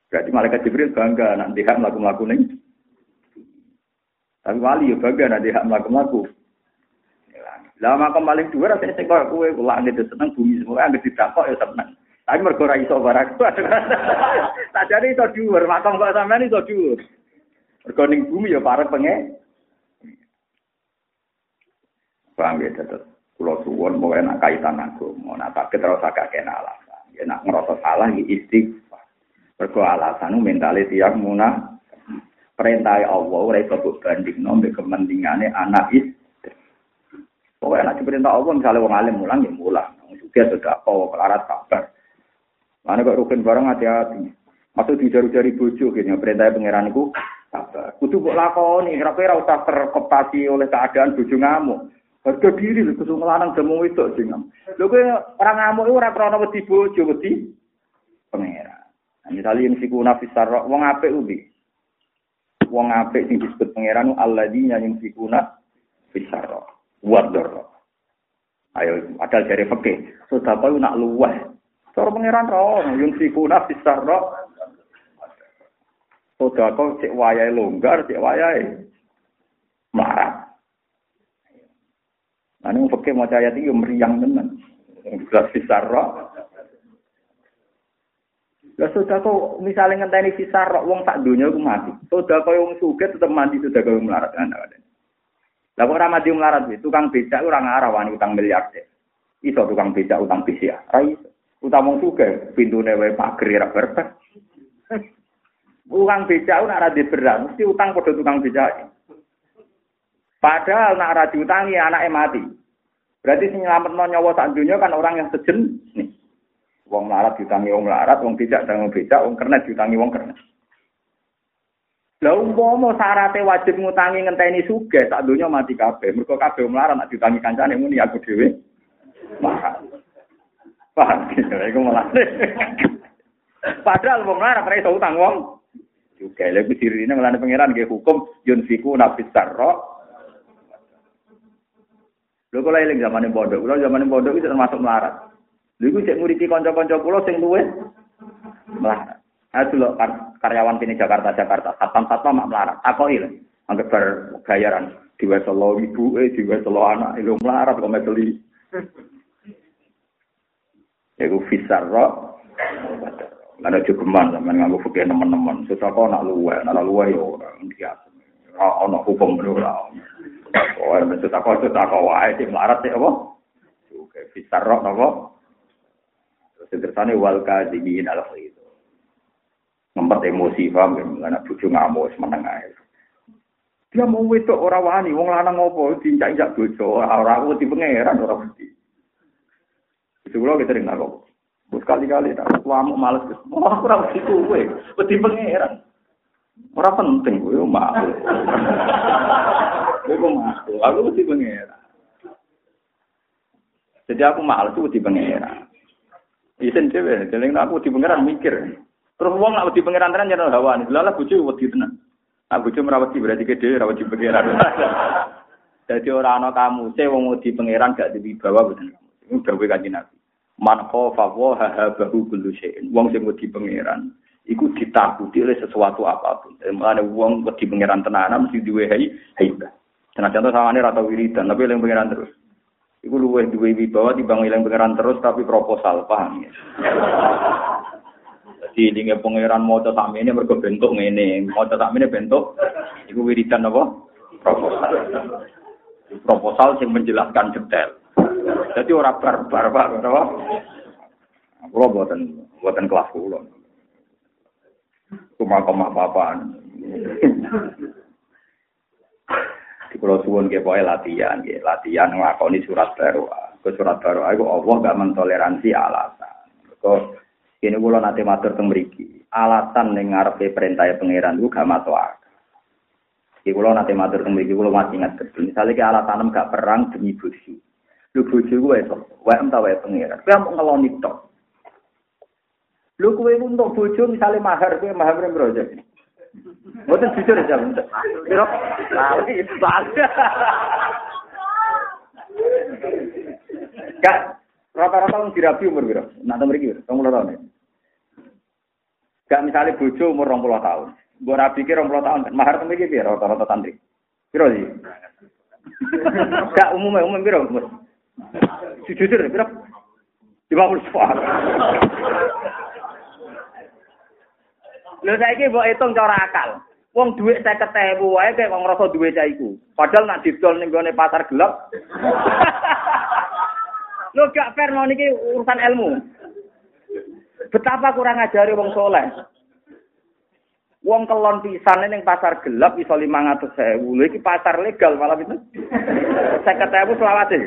Berarti malaikat Jibril bangga nak dia mlaku-mlaku ning Tapi wali ya bangga nak dia mlaku-mlaku. Lah makam paling dhuwur rasane sing koyo kowe langit seneng bumi semua anggere ditakok ya seneng. Tapi mergo ora iso barang. Sajane iso dhuwur, makam kok sampean iso dhuwur. Mergo ning bumi ya parek penge. Paham ya tetep. Kulo suwon mau enak kaitan agama, tapi terus agak kena alasan. Ya nak ngerasa salah ya istighfar. Mergo alasan mentale tiang munah perintah Allah ora iso bandingno mbek kepentingane anak istri. Pokoknya nak diperintah Allah, misalnya wong alim mulang ya mulang. Juga sudah kau kelarat kabar. Mana kok rukun barang hati-hati. Masuk di jari-jari bojo gitu, perintah pangeran itu sabar. Kudu kok lakoni, kira-kira usah terkoptasi oleh keadaan bojo ngamuk. Harga diri lho kudu ngelanang jamu itu sing. Lho orang ngamuk ora krana wedi bojo, wedi pangeran. Nah, misalnya yang siku nafis sarok, wong apik ubi. Wong apik sing disebut pangeran siku nafis sarok. wador. Ayo, ada dari fakih. Sudah tahu nak luweh. Cara pangeran siku nafsi sarro. Sudah kau cek wayai longgar, cek wayai marah. Nah, ini fakih mau ayat itu meriang tenan. Jelas fisarro. Lah sudah kau misalnya ngenteni fisarro, wong tak dunia aku mati. Sudah kau yang suge tetap mati, sudah kau melarat. Nah, lah kok ora mati melarat tukang becak ora ngarah wani utang miliar deh. Iso tukang becak utang BCA. Ra iso. Utang wong sugih pintune wae pager ra berpet. Tukang becak ora ora diberat, mesti utang padha tukang becak. Padahal nak ora diutangi anake mati. Berarti sing nyelametno nyawa sak dunya kan orang yang sejen nih. Wong melarat diutangi wong melarat, wong becak dan wong becak, wong kernet diutangi wong kernet. Lah umpama syaraté wajib ngutangi ngenteni sugih, tak donya mati kabeh. Mergo kabeh melarat nek ditangi kancane muni aku dhewe. Mahal. Paham iku malah. Padahal wong melarat ora iso utang wong. Juga iku dirine ngelane pangeran nggih hukum yun fiku sarra. Lho kula eling zamane pondok, kula zamane pondok itu termasuk melarat. Lha iku cek nguriki kanca-kanca kula sing luwih melarat. Aku lho karyawan sini Jakarta Jakarta. Satpam satpam mak melarat. Aku lho anggap ber gayaran. Diwe selo ibu eh diwe selo anak. Itu melarat kok meteli Iku fisarro ada cukuman sama nganggo fikih teman-teman susah kok nak luwe nak luwe yo ora biasa Ora hukum ora. Oh, maksud aku maksud aku wae sing melarat sih apa? Oke, bisa roh napa? Terus tersane wal kadhimin al itu. Ngempet emosi paham ya, anak bojo ngamuk semeneng ae. Dia mau wedok ora wani, wong lanang apa diinjak-injak bojo, ora aku di pangeran ora mesti. Itu kula kita ring aku. Sekali-kali tak tuamu males. Oh, aku ora mesti kowe, wedi pangeran. Ora penting kowe mau. Kowe mau. Aku mesti pangeran. Jadi aku males wedi pangeran. Isen dhewe, jeneng aku di pangeran mikir. Terus wong nak wedi pangeran tenan jeneng hawa. Lha bojo wedi tenan. Nak bojo merawati berarti gede rawati pangeran. Jadi orang ana kamu, saya wong wedi pangeran gak diwibawa boten. Ini dawuh kanjeng Nabi. Man khafa wa habahu kullu syai'in. Wong sing wedi pangeran iku ditakuti oleh sesuatu apa pun. Mulane wong wedi pangeran tenanan mesti duwe hai haibah. Senajan to sawane ra tau wiridan, tapi eling pangeran terus. Iku luwih duwe wibawa timbang eling pangeran terus tapi proposal, paham ya? Jadi ini pangeran mau coba ini mergo bentuk ngene, mau coba ini bentuk, iku wiridan apa? Proposal. Proposal yang menjelaskan detail. Jadi orang barbar, Pak, apa? Kulo buatan buatan kelas kulo. Cuma koma Pulau Suwon ke poe latihan, ke latihan ngelakoni surat baru. Ke surat baru, aku Allah gak mentoleransi alasan. Kok ini kulo nanti matur teng mriki. Alasan ning ngarepe perintah pangeran ku gak masuk akal. Iki nanti matur teng mriki kulo masih ingat betul. Misalnya ke alasan gak perang demi bojo. Lu bojo gue itu, wae entah wae pangeran. Kowe mau ngeloni tok. Lu kowe untuk bojo misalnya mahar kowe mahar aja. Mboten jujur aja. Piro? Lali, lali. Gak rata-rata wong dirabi umur piro? Nak teng mriki, 20 tahun. ya? Gak misalnya bojo umur 20 tahun. Mbok rabi ki 20 tahun. Mahar teng mriki piro rata-rata tantri? Piro sih? Gak umumnya umum piro umur? Jujur piro? 50 tahun. Lho saiki mbok hitung cara akal. Wong dhuwit 50.000 wae wong ngrasa duwe cah iku. Padahal nak didol ning gone pasar gelap. Lho gak fair mau niki urusan ilmu. Betapa kurang ajari wong soleh. Wong kelon pisan ning pasar gelap iso 500.000. Lho iki pasar legal malah itu. 50.000 selawase.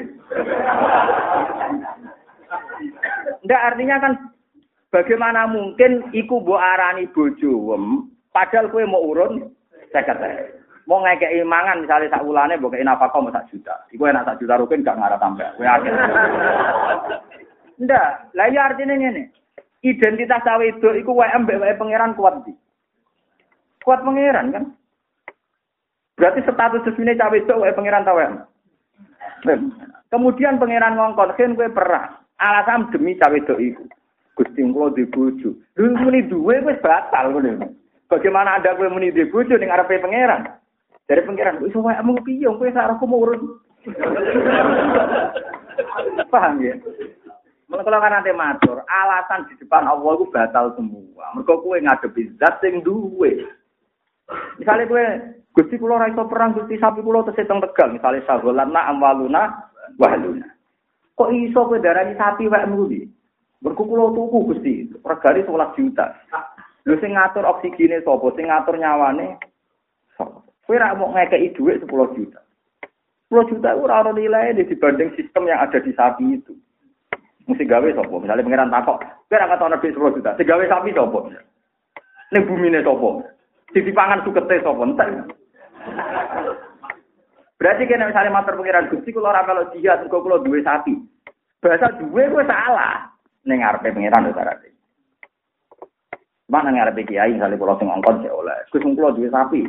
Ndak artinya kan Bagaimana mungkin iku mbok arani bojo padahal kowe mau urun 50. Mau ngekeki mangan misalnya sak wulane mbok kei nafkah mau sak juta. Iku enak sak juta rukin gak ngarah tambah. Kowe akeh. Ndak, lah ya artinya ngene. Identitas cawe itu iku wae mbek wae pangeran kuat di. Kuat pangeran kan? Berarti status resmine cawe itu wae pangeran tawe. Kemudian pangeran ngongkon ken kowe perang. Alasan demi cawe itu. Gusti kula di bojo. Lha muni duwe wis batal ngono. Bagaimana ada kowe muni di bojo ning arepe pangeran? Dari pangeran, wis wae mung piye kowe sak aku urun. Paham ya? Mulai kalau kan nanti matur, alasan di depan Allah itu batal semua. Mereka kue ngadepi zat yang duwe. Misalnya kue, gusti kulo raiso perang, gusti sapi kulo terseteng tegal. Misalnya saholana amwaluna wahluna. Kok iso kue darani sapi wek muli? Berkukulo tuku gusti, regane 11 juta. Lho sing ngatur oksigene sapa? Sing ngatur nyawane sapa? Kowe ra mau ngekeki dhuwit 10 juta. 10 juta ora ono nilai dibanding sistem yang ada di sapi itu. Mesti gawe sapa? Misalnya pangeran takok, kowe ra katono dhuwit 10 juta. Sing gawe sapi sapa? Ning bumine sapa? Sing dipangan sukete sapa? Entek. Berarti kena misalnya matur pangeran Gusti kula ora kalau jihad kula duwe sapi. Bahasa duwe kuwi salah. Ning ngarepe pangeran lho sarate. Mana ngarepe kiai misalnya pulau sing ngongkon sih oleh. Gus pulau duwe sapi.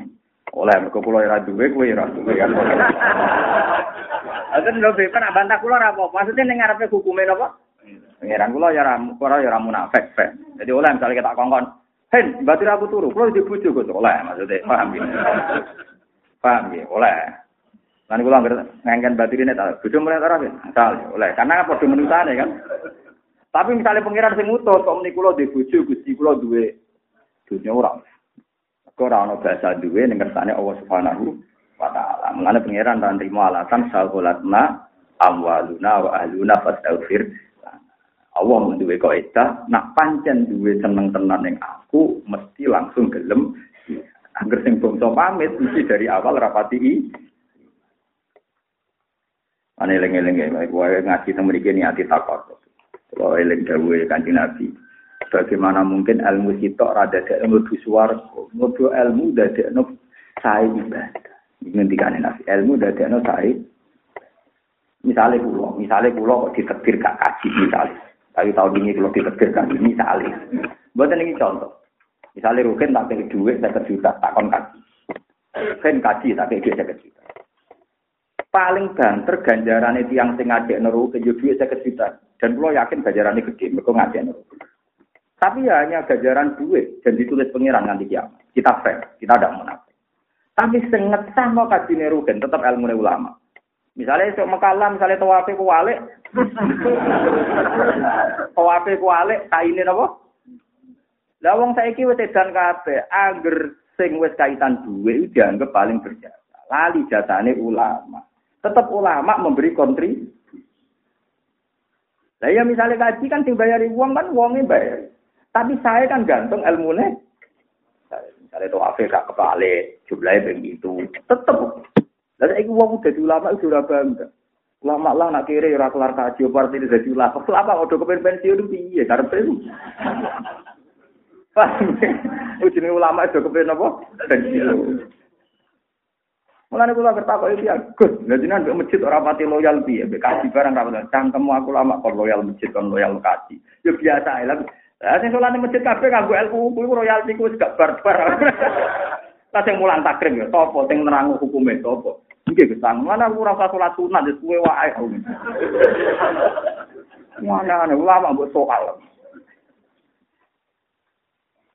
Oleh mergo pulau ora duwe kowe ora duwe kan. Aten lho be kan bantah kula ora apa. Maksudnya ning ngarepe hukume napa? Pangeran kula ya ora ora ya ora munafik. Jadi oleh misalnya kita kongkon, "Hen, batir aku turu, kula di bojo Gus." Oleh maksudnya paham ya. Paham ya, oleh. Lan kula ngengken batirine ta, bojo mulai ora ya. Asal oleh. Karena padha menusane kan. Tapi misalnya pengiran sing utuh, kok meni kula di bojo, Gusti kula duwe dunya ora. Ora ana bahasa duwe ning kersane Allah Subhanahu wa taala. Mulane pangeran ra nrimo alasan sahulatna amwaluna wa ahluna fastaghfir. Allah menduwe kaidah, nak pancen duwe seneng tenan ning aku mesti langsung gelem. Angger sing bangsa pamit mesti dari awal rapati. Ane eling-eling ya, wae ngaji teng mriki niati takut. Kalau eling dawuhe Kanjeng Nabi. Bagaimana mungkin ilmu sitok rada dek ilmu suwargo, ngobrol ilmu dadek no sae ibadah. Ngendikane Nabi, ilmu dadek no sae. Misalnya pulau, misalnya pulau kok ditetir gak kaji misalnya. Tapi tahun ini kalau ditetir kaji misalnya. Buatan ini contoh. Misalnya Rukin tak pilih duit, saya juta, takon kaji. Rukin kaji, tak pilih duit, juta. Paling banter ganjaran itu yang sing ngajak neru ke duit saya juta. Dan pulau yakin ganjaran ini gede, mereka ngajak neru. Tapi ya hanya ganjaran duit dan ditulis pengiran nanti kiamat. Kita fair, kita tidak munafik. Tapi senget sama kaji nerugen tetap ilmu ulama. Misalnya esok mekalah, misalnya tawafe kuwalik, tawafe kuwalik, kainin apa? Lah wong saiki wis edan kabeh, angger sing wis kaitan duit dianggap paling berjasa. Lali jasane ulama. Tetap ulama memberi kontribusi. Lah ya misalnya kaji kan sing bayari uang kan uangnya bayar. Tapi saya kan gantung ilmunya. Misalnya itu afe gak kepale, jumlahnya begitu. Tetep. Dan ini uang udah ulama itu udah bangga. Ulama lah nak kiri ora kelar kaji apa ini jadi ulama. Ulama udah kepen pensiun piye karep itu. Ujine ulama itu kepen apa? Pensiun. Mulane kula kertakok iki Gus, lha jenengan mbek masjid ora pati loyal piye, mbek kaji barang ra cangkemmu aku lama kon loyal masjid kon loyal kaji. Ya biasa ae lah. Lah sing salat ning masjid kabeh kanggo ilmu kuwi royalti kuwi gak barbar. Lah sing mulang takrim ya sapa sing nerangu hukume sapa? Nggih Gus, mana aku ora usah salat sunat wis kuwe wae. Mana ana ulama mbok soal.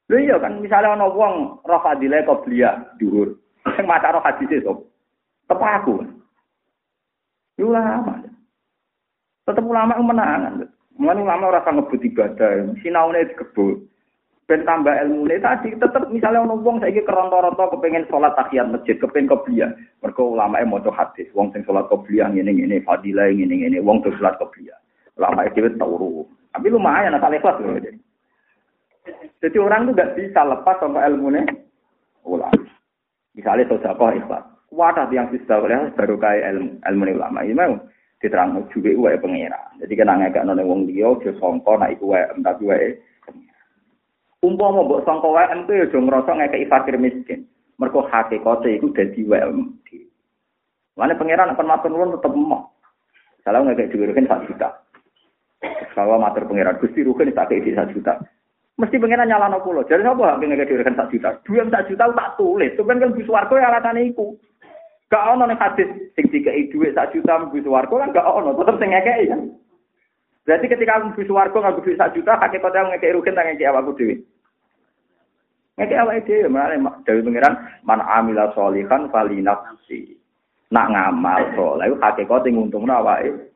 Lha iya kan misalnya ana wong roh fadilah qobliyah dhuwur. Sing maca roh hadis sapa? Tepak aku. Ulama. Tetep ulama menangan. Mulane ulama ora ngebut ibadah, sinaune dikebut. Ben tambah ilmu ini tadi tetep misalnya ono wong saiki keronto-ronto kepengen sholat tahiyat masjid, kepengen qobliyah. Mergo ulama e maca hadis, wong sing sholat qobliyah ngene ngene, fadilah ngene ngene, wong tuh sholat qobliyah. Ulama e dhewe turu. Tapi lumayan asal ikhlas loh. Jadi orang tuh gak bisa lepas sama ilmu ini ulama. Misalnya sodako ikhlas. Wadah yang bisa oleh baru kayak ilmu ilmu ulama. Ini memang diterang juga wae pengira. Jadi kena ngekak none wong liya aja sangka nek iku wae tapi wae Umpama mbok sangka wae ente aja ngrasa ngekeki fakir miskin. Mergo hakikate iku dadi wae Mane pangeran akan matur nuwun tetep emoh. Kalau ngekek dhuwur kan 1 juta. Kalau matur pangeran Gusti rugen tak kei 1 juta. mesti pengen nyala no kulo. Jadi apa hak pengen kayak sak juta? Dua sak juta tak tulis. Tuh kan kan bus warga yang alasan itu. Gak ono nih hadis sing tiga duit sak juta bus warga kan gak ono. Tetap sing ngekei kan. Berarti ketika aku bus warga nggak bus sak juta, kakek kota ngekei rugen tangan kayak aku duit. Ngekei apa itu ya? Mana dari pengiran mana amila solihan valina. Nak ngamal soalnya, kakek kota yang untung nawa itu.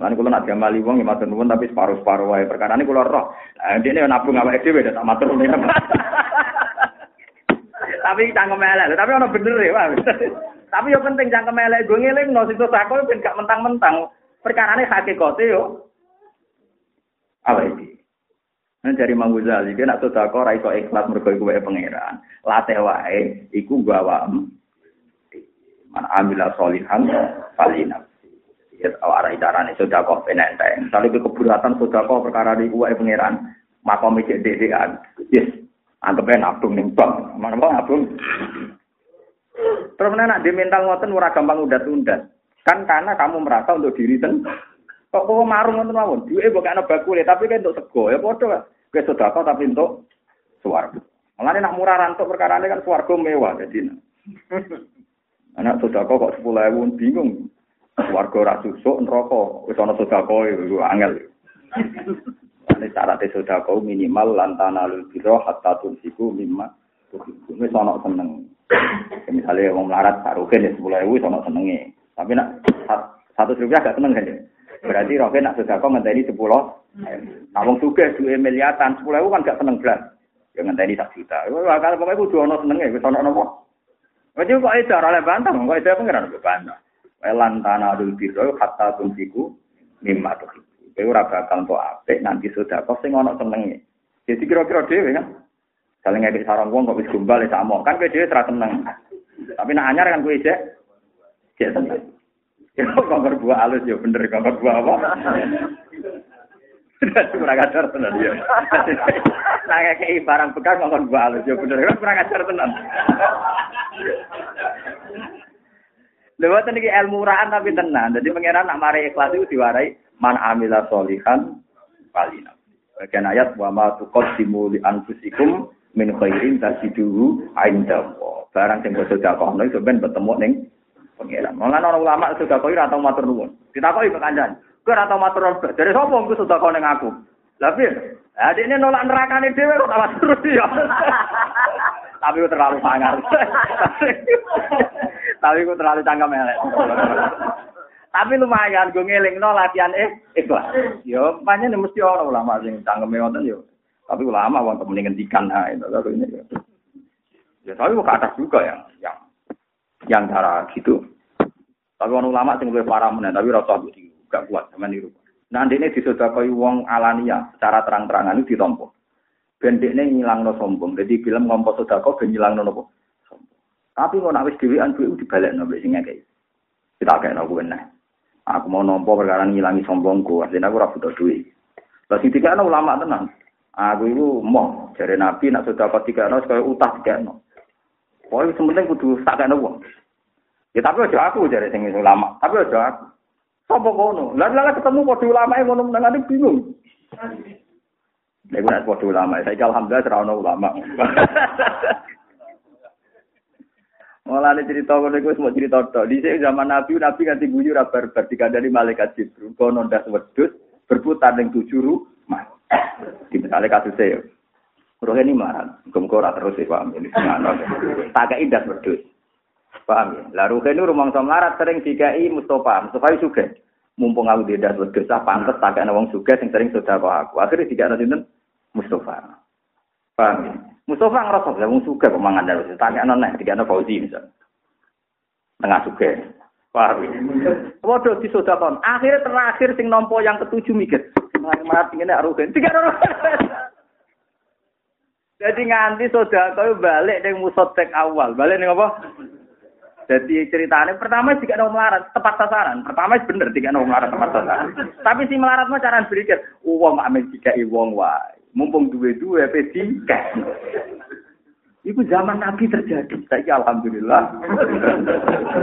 Lan kula nak diamali wong ya matur nuwun tapi separuh-separuh wae ini kula roh. Lah ndekne nabung awake dhewe tak matur nuwun. tapi cangkem elek tapi ono bener ya tapi yo penting cangkem elek gue ngeling no situ sako ben gak mentang-mentang perkara ini hakikate yo apa ini Nah, dari Mang Ghazali, dia nak sodako raiso ikhlas mergo iku wae pangeran. Latih wae, iku gawa man amila solihan falina. Ya, arah carane sodako penenteng. Misalnya keburatan sodako perkara di wae pangeran, makom iki dedean. Yes, anggapnya nabung ning bank. Mana mau nabung? Terus nak di mental ngoten ora gampang udah-undat. Kan karena kamu merasa untuk diri sendiri. Kok kok marung ngoten mawon. Duwe mbok ana bakule tapi kan untuk sego ya padha. Kowe sedekah tapi untuk swarga. Mulane nak murah rantuk ini kan swarga mewah jadi. Anak sedekah kok 10.000 bingung. Swarga ora susuk neraka wis ana sedekah iku angel. Ini syarat kau minimal lantana biro hatta tunsiku mimma Ini sonok seneng. Misalnya mau melarat sarukin ya sepuluh ribu sonok senengnya. Tapi nak satu rupiah gak seneng kan ya. Berarti rokin nak kau ngenteni sepuluh. Nah wong suge dua miliatan sepuluh ribu kan gak seneng belas. Dengan tadi sak juta. Kalau pokoknya kudu ono senenge wis ono napa. Wajib kok edar oleh bantah, kok edar pengiran bantah. Elan tanah dul biro hatta tunsiku mimma tuh. Kowe ora bakal entuk apik nanti sudah kok sing ono senenge. Jadi kira-kira dhewe kan. Saling ngekek sarang wong kok wis gombal sama. Kan kowe dhewe ora seneng. Tapi nak anyar kan kowe cek cek seneng. Ya kok buah halus ya bener kok buah apa? kurang ajar tenan ya. Nah kayak barang bekas ngomong buah halus ya bener kan kurang ajar tenan. Lewat ini ilmu murahan tapi tenan. Jadi pengiran nak mari ikhlas itu diwarai man amila solihan palina. Bagian ayat wa ma tuqaddimu li anfusikum min khairin tajiduhu inda Barang sing bodho dakono itu ben bertemu ning pengiran. Malah orang ulama sudah kau ora tau matur nuwun. Ditakoki pengandan. Kowe ora tau matur. Dari sapa engko sudah kau ning aku? Adik ini nolak nerakane dhewe kok tak terus ya. Tapi terlalu sangar. Tapi ku terlalu cangkem elek. Tapi lumayan gue ngelingno latihan eh ikhlas. Yo banyak mesti orang ulama sing cangkeme wonten yo. Tapi ulama wong temen ngendikan nah itu kalau ini. Ya tapi ke atas juga yang yang yang cara gitu. Tapi orang ulama sing luwih parah meneh tapi rasa gak kuat sama niru. Nah ini disodakoi wong alania secara terang-terangan itu ditompo. Ben dekne ngilangno sombong. Jadi film ngompo sodako ben ngilangno nopo? Tapi kok nak wis dhewean duwe dibalekno mbek sing ngekeki. Kita kena kuwi nah. Aku mau nompo perkara ngilangi sombongku, artinya aku ora butuh duit. Lah sing dikene ulama tenan. Aku itu mau jare Nabi nak sudah apa tiga no sekali utah tiga no. Pokoknya sementing kudu tak kena uang. Ya tapi aja aku jare sing ulama, tapi aja aku. Sopo kono? Lah lah ketemu padha ulama e ngono nang bingung. Nek nek padha ulama, saya alhamdulillah ora ulama. Mulane cerita ngono iku semua cerita tok. Di zaman Nabi, Nabi nganti guyu ra barbar dikandani malaikat Jibril. Kono ndas berputar ning tujuh rumah. Di misale kasus saya. Roh ini marah, ora terus ya paham ini. Tak indah wedhus. Paham ya? Lah roh ini rumang melarat sering dikai Mustafa. Mustafa juga. Mumpung aku tidak wedhus, ah pantes tak wong juga sing sering sedekah aku. Akhirnya dikane sinten? Mustafa. Paham ya? Mustafa ngerasa lah wong suka pemangan dalu. Tanya nona tiga nona Fauzi misal. Tengah suka. Paham. Waduh di sodakon. Akhirnya terakhir sing nompo yang ketujuh mikir. Mati ini arugen. Tiga. Jadi nganti sodakon balik dengan musotek awal. Balik nih apa? Jadi ceritanya pertama jika ada melarat tepat sasaran. Pertama bener jika ada melarat tepat sasaran. Tapi si melarat mah cara berpikir, uang amin jika iwong wae mumpung duwe-duwe P3 Iku zaman Nabi terjadi. Saya alhamdulillah.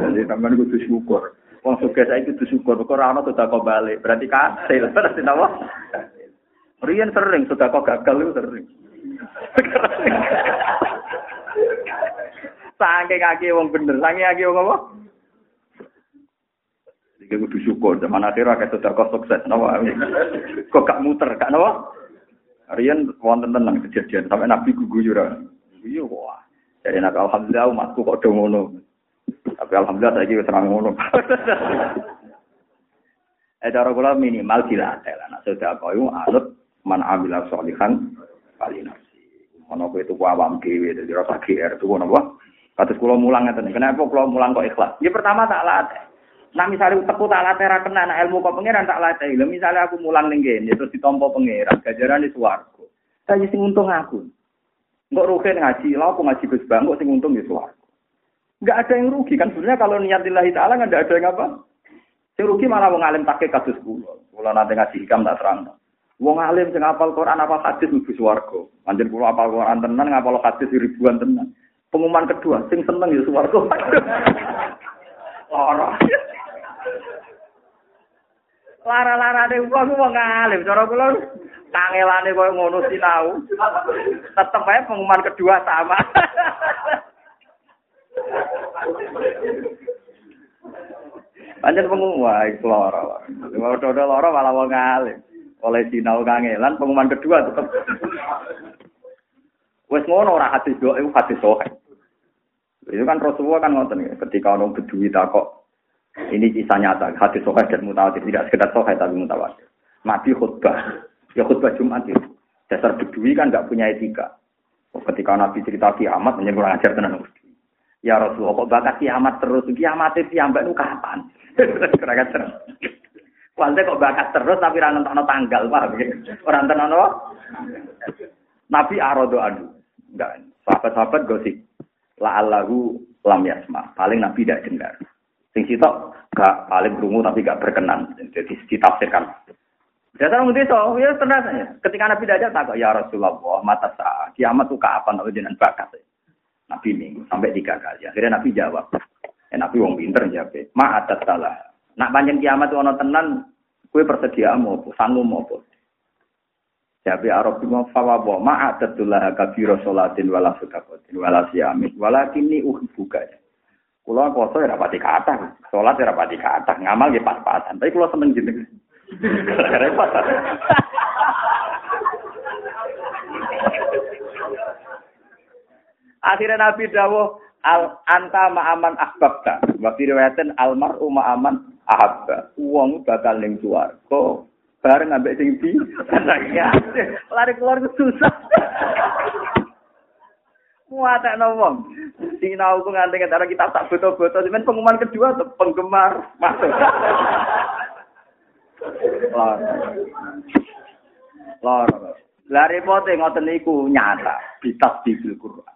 Jadi teman kudu syukur. Wong suka saya kudu syukur. Kok ora ono sedekah balik. Berarti kasil. Berarti napa? Rian sering sedekah gagal itu sering. Saking kaki wong bener, saking kaki wong apa? Jadi kudu syukur. Zaman akhir akeh sedekah sukses. Napa? Kok gak muter, gak napa? Rian wonten tenang kejadian sampai Nabi guguyuran. Iya wah. Jadi nak alhamdulillah umatku kok do ngono. Tapi alhamdulillah saya wis terang ngono. Eh cara kula minimal dilatih lah. Nak sudah koyo anut man amila sholihan kali nafsi. Ono kowe itu awam dhewe dadi rasa GR itu ngono apa? Kados kula mulang ngeten. Kenapa kula mulang kok ikhlas? Ya pertama tak latih. Nah misalnya teku tak latih kena nah ilmu kok pangeran tak latih. Lah misalnya aku mulang ning kene terus ditampa pangeran, gajaran di swarga. Saya sing untung aku. Enggak rugi ngaji, lah aku ngaji Gus Bang, sing untung di swarga. Enggak ada yang rugi kan sebenarnya kalau niat lillahi taala enggak ada yang apa. Sing rugi malah wong alim pakai kasus kula. Kula nanti ngaji hikam tak terang. Wong alim sing apal Quran apa hadis mlebu swarga. Panjen kula apal Quran tenan ngapal hadis ribuan tenan. Pengumuman kedua, sing seneng ya swarga. Lara. Lara-larane wong wong alim, cara kula kangelane koyo ngono sinau. Tetep ae pengumuman kedua sama. Panjen pengumuman. Mau dodo lara malah wong alim. Oleh sinau kangelan pengumuman kedua tetep. Wes ngono ora hati doa iku hati sohe. Itu kan Rasulullah kan ngoten ketika orang bedui takok ini kisah nyata, hadis sohail dan mutawatir, tidak sekedar sohail tapi mutawatir. Mati khutbah, ya khutbah Jumat itu. Dasar bedui kan nggak punya etika. Ketika Nabi cerita kiamat, menyebut ajar tenan Ya Rasulullah, kok bakat kiamat terus? Kiamat itu kiamat itu kapan? Kira-kira terus. Walde kok bakat terus tapi ora nentokno tanggal, Pak. Ora nentokno Nabi arodo adu. Enggak. Sahabat-sahabat gosip. La allahu lam yasma. Paling Nabi tidak dengar. Sing sitok gak paling berungu tapi gak berkenan. Jadi ditafsirkan. Dasar mesti so, ya tenang Ketika Nabi tidak tak ya Rasulullah, mata sah, kiamat tuh kapan? Kalau jenengan bakat. Nabi minggu sampai tiga kali. Akhirnya Nabi jawab. Ya, Nabi wong pinter jawab. Ma atas salah. Nak panjang kiamat ono tenan, kue persedia mau apa, sanggup mau apa. Jabe Arab bima fawawa ma atatullah kabiro sholatin wala sudakotin wala siamin wala kini buka. Kulo poso ya rapati kata, sholat ya rapati kata, ngamal ya pas-pasan. Tapi kulo seneng jeneng. Repot. Akhirnya Nabi dawuh al anta ma'aman ahbabta. Wa fi riwayatin al mar'u ma'aman ahabba. Wong bakal ning swarga bareng ambek sing di lari keluar susah. Muatak wong. Sinau ku nganti antara kita tak foto-foto, cuman pengumuman kedua tuh penggemar masuk. Lor. Lor. Lari pote ngoten niku nyata, bitas di Quran.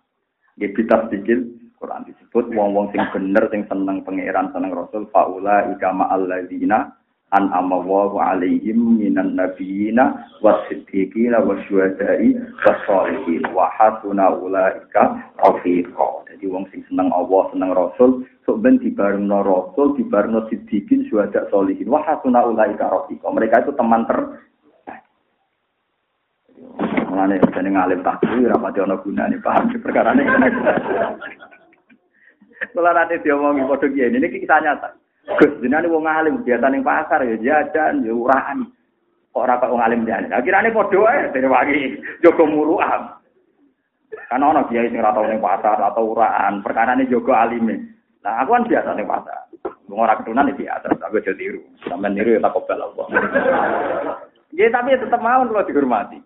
Nggih bitas dikil Quran disebut wong-wong sing bener sing seneng pangeran seneng Rasul faula ika ma'alladzina an amawahu alaihim minan nabiyina wasiddiqina wasyuhada'i wasolihin wa hasuna ulaika rafiqa. Jadi wong sing seneng Allah seneng Rasul sok ben dibarengno Rasul dibarengno siddiqin syuhada solihin wa hasuna ulaika rafiqa. Mereka itu teman ter Mulane jeneng alim takwi ora pati ana gunane paham? Perkara ini. Kula nate diomongi padha kiye ini kisah nyata. Gus jenenge wong alim biasa ning pasar ya jajan ya uraan. Kok ora kok wong alim jane. Akhirane padha wae dene wangi jaga muruah. Kan ana kiai sing ora tau ning pasar atau uraan, perkarane jaga alime. Nah, aku kan biasa ning pasar. Wong ora ketunan iki biasa, aku aja tiru. Sampeyan niru ya tak kobel Allah. Ya tapi tetap mau kalau dihormati.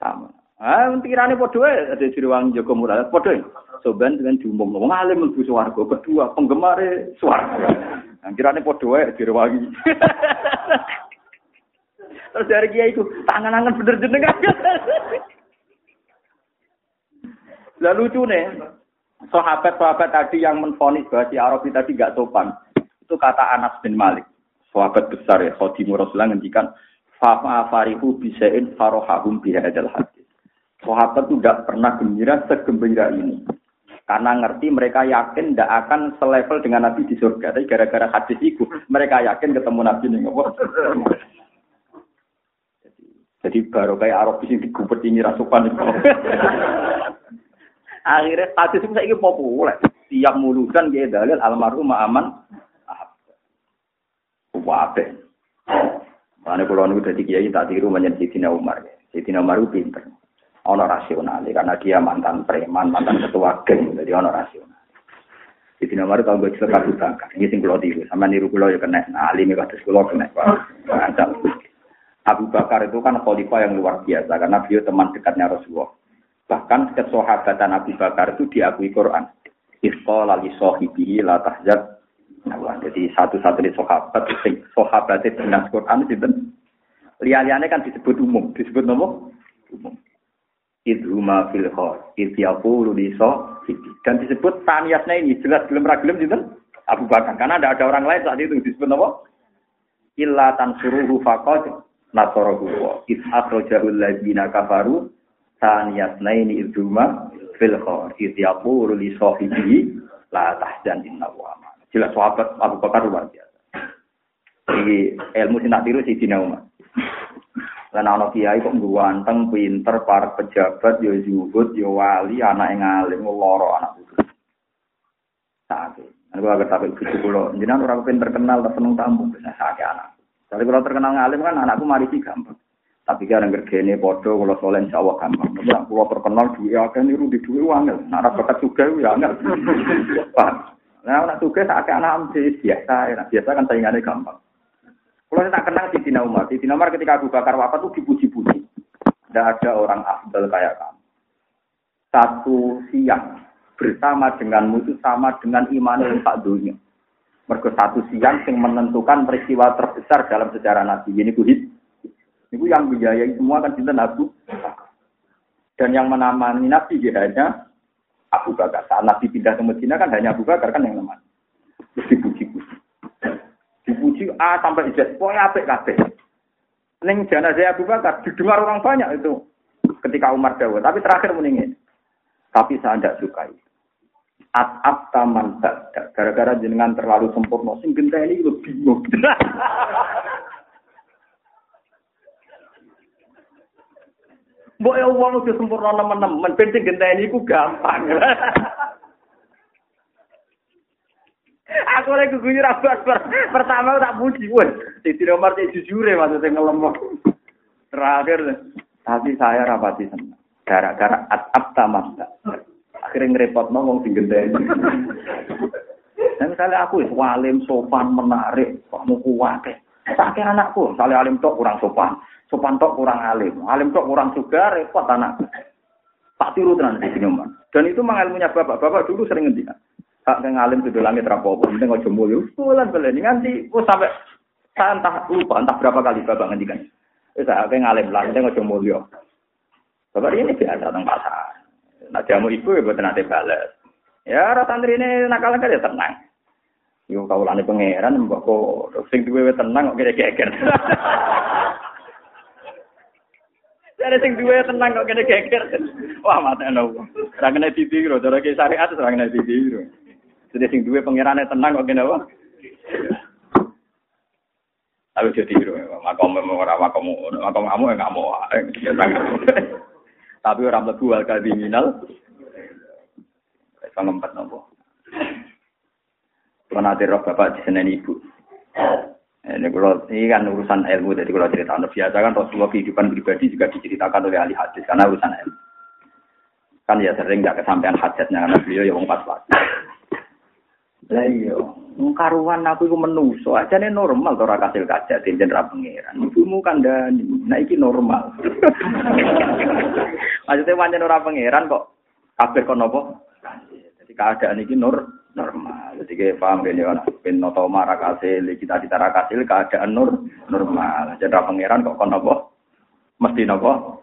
Sama. Ah, pikirane padha wae ada Sriwangi Joko Murad padha. Soban dengan diumum wong alim mlebu swarga, kedua penggemare swarga. Nah, kirane padha wae Sriwangi. Terus dari kiai itu tangan-tangan bener jenengan. Lah lucu nih, sahabat-sahabat tadi yang menfonis bahwa si Arabi tadi gak sopan, itu kata Anas bin Malik, sahabat besar ya, Khadimur Rasulullah ngendikan, Fama farihu bisain farohahum bihadal hadis. Sahabat itu tidak pernah gembira segembira ini. Karena ngerti mereka yakin tidak akan selevel dengan Nabi di surga. Tapi gara-gara hadis itu, mereka yakin ketemu Nabi nih. Jadi, jadi baru kayak Arab sini digubet ini rasukan. Akhirnya hadis itu saya populer. Tiap mulusan dia dalil almarhum aman. Wabe. Mana kalau nunggu dari kiai tak tiru menjadi Sidina Umar. Sidina Umar itu pinter. Ono rasional karena dia mantan preman, mantan ketua geng, jadi ono rasional. Sidina Umar tahu gue cerita buta Ini sing kulo tiru, sama niru kulo ya kena. Nah, alim ya kados kena. Abu Bakar itu kan khalifah yang luar biasa karena beliau teman dekatnya Rasulullah. Bahkan kesahabatan Abu Bakar itu diakui Quran. Isqala li sahibihi la tahzan Nah, jadi satu-satunya sahabat itu dengan Quran itu liane kan disebut umum, disebut nomor umum. Idhuma fil khor, idyaqulu li dan disebut taniyatnya ini. Jelas belum ragilem itu Abu Bakar. Karena ada ada orang lain saat itu disebut nomor illa tansuruhu faqad nasarahu wa id akhrajahu alladziina kafaru taniyatnaini idhuma fil khor, idyaqulu li sahibihi la tahzan inna wa Jelas sahabat Abu Bakar luar biasa. Jadi ilmu sing tak tiru si Dina Umar. Lan ana kiai kok ganteng, pinter, para pejabat, yo zuhud, yo wali, anak yang alim, loro anak itu. Sakit. Aku agak sampai cucu kulo. Jangan orang pinter terkenal, tak seneng tamu, bisa sakit anak. Tapi kalau terkenal ngalim kan anakku mari sih gampang. Tapi kan yang gergene podo kalau soalnya insya Allah gampang. Nah, kalau terkenal duit akan niru di duit wangel. Nah, bakat juga ya angel. Nah, anak tugas saat anak biasa, ya. biasa kan saingannya gampang. Kalau saya tak kenal di Tina Umar, di Tina Umar ketika Abu Bakar wafat tuh dipuji-puji. Tidak ada orang afdal kayak kamu. satu siang bersama denganmu itu sama dengan iman yang tak dunia. Mergo satu siang yang menentukan peristiwa terbesar dalam sejarah Nabi. Ini kuhid. Ini yang biayai semua kan cinta Nabi. Dan yang menamani Nabi dia hanya Abu Bakar. Saat Nabi pindah ke Medina kan hanya Abu Bakar kan yang namanya. Terus dipuji-puji. Dipuji A sampai Z. Pokoknya apik kabeh. Neng jenazah Abu Bakar didengar orang banyak itu ketika Umar Dawud. Tapi terakhir meningin. Tapi saya tidak sukai. At taman Gara-gara jenengan terlalu sempurna. Sing ini lu bingung. Mbok ya wong sempurna teman-teman, ben sing genteni iku gampang. Aku lagi gugur apa pertama tak puji, wes. Nomor jujur ya maksudnya ngelemok. Terakhir, tapi saya rapati senang. Gara-gara at taman Akhirnya ngerepot ngomong sing genteni. Dan misalnya aku walim, sopan, menarik, kamu kuat. Sakit anakku, misalnya alim tok kurang sopan. Sopan tok kurang alim. Alim tok kurang juga repot anak. Tak tiru tenan di sini Dan itu mengalmunya bapak. Bapak dulu sering ngendikan. Hak yang alim sudah langit rapopo. Ini nggak mulio. Bulan beli. Nganti, oh sampai saya lupa entah berapa kali bapak ngendikan. Eh saya yang alim lah. Ini nggak mulio. Bapak ini biasa tentang pasar. Nah jamu ibu ya buat nanti balas. Ya rata ini nakal kan ya tenang. Yo lani pangeran mbok kok sing duwe tenang kok kira geger. Jadi sing duwe tenang kok kene geger. Wah mate ana wong. Ora kena ditiru, cara ki syariat ora. Jadi sing duwe pangerane tenang kok kene apa? Tapi jadi tiru, makom ora makom makom kamu enggak mau. Tapi orang mlebu al kriminal. Wis ngempet nopo. Kalau roh bapak di sana ibu. Ini kalau ini kan urusan ilmu, jadi kalau cerita anda biasa kan Rasulullah kehidupan pribadi juga diceritakan oleh ahli hadis karena urusan ilmu. Kan ya sering nggak kesampaian hajatnya karena beliau ya pas pas. Lah iya, karuan aku itu menuso aja nih normal tuh raka hasil kaca tinjen ra pangeran. Ibumu kan dan nah iki normal. Maksudnya wajan ora pangeran kok kabeh kok nopo? Jadi keadaan iki nur normal. Jadi kayak paham gini kan, pin noto marakasil, kita kita rakasil keadaan nur normal. Jadi pangeran kok kon nopo, mesti nopo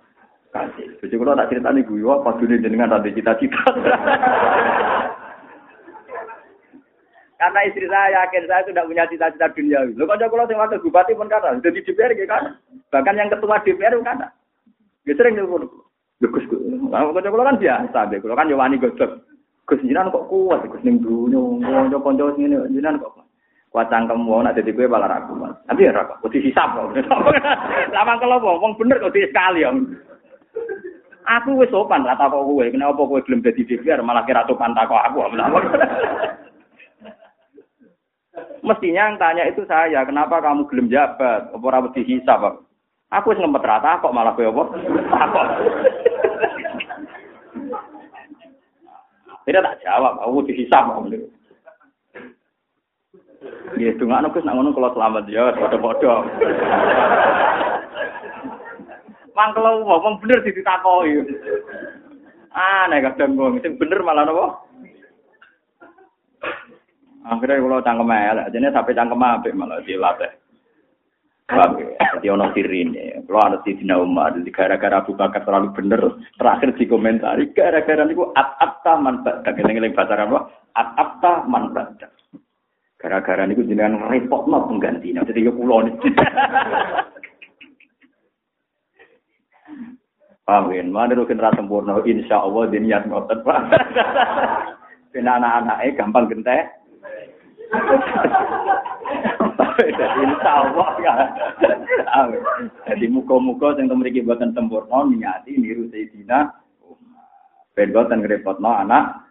kasih. Jadi kalau tak cerita nih gue, apa dulu jenengan tadi cita-cita. Karena istri saya yakin saya sudah punya cita-cita dunia. Lo kalau kalau yang waktu bupati pun kata, jadi DPR gitu kan. Bahkan yang ketua DPR pun kata. Dia sering nih, Gus, kalau kalau kan biasa, kalau kan Yowani gosok. Gus jinan kok kuat Gus ning dunyo kanca-kanca ngene jinan kok kuat cangkem wong nak dadi kowe malah ra kuat. Tapi ya ra kok kudu hisab kok. Lama kalau wong bener kok sekali ya. Aku wis sopan ra tak kok kowe, kenapa kowe gelem dadi DPR malah kira sopan tak kok aku. Mestinya yang tanya itu saya, kenapa kamu gelem jabat? Apa ora wedi? Aku wis ngempet rata kok malah kowe apa? Takok. Tidak tak jawab, aku dihisap. Ya, dungak nukus nak ngono kalau selamat ya, bodoh-bodoh. Mang kalau ngomong bener ditakoi. Aneh kadang gue, sing bener malah nopo. Akhirnya kalau cangkem elek, jadi sampai cangkem apik malah dilatih. Jadi ono sirine. Kalau ada di Dina Umar, jadi gara-gara Abu Bakar terlalu bener, terakhir dikomentari, gara-gara niku at-atta man badak. Ngeling bahasa apa? At-atta man badak. Gara-gara niku jenengan repot no penggantinya. Jadi ya pulau ini. Amin. Mana rukin rasa sempurna, insya Allah diniat ngotot pak. anak-anaknya gampang gentek. Insya Allah ya. Jadi muka-muka yang mriki buatan sempurna, niati, niru Sayyidina. Bagaimana dengan repotnya anak?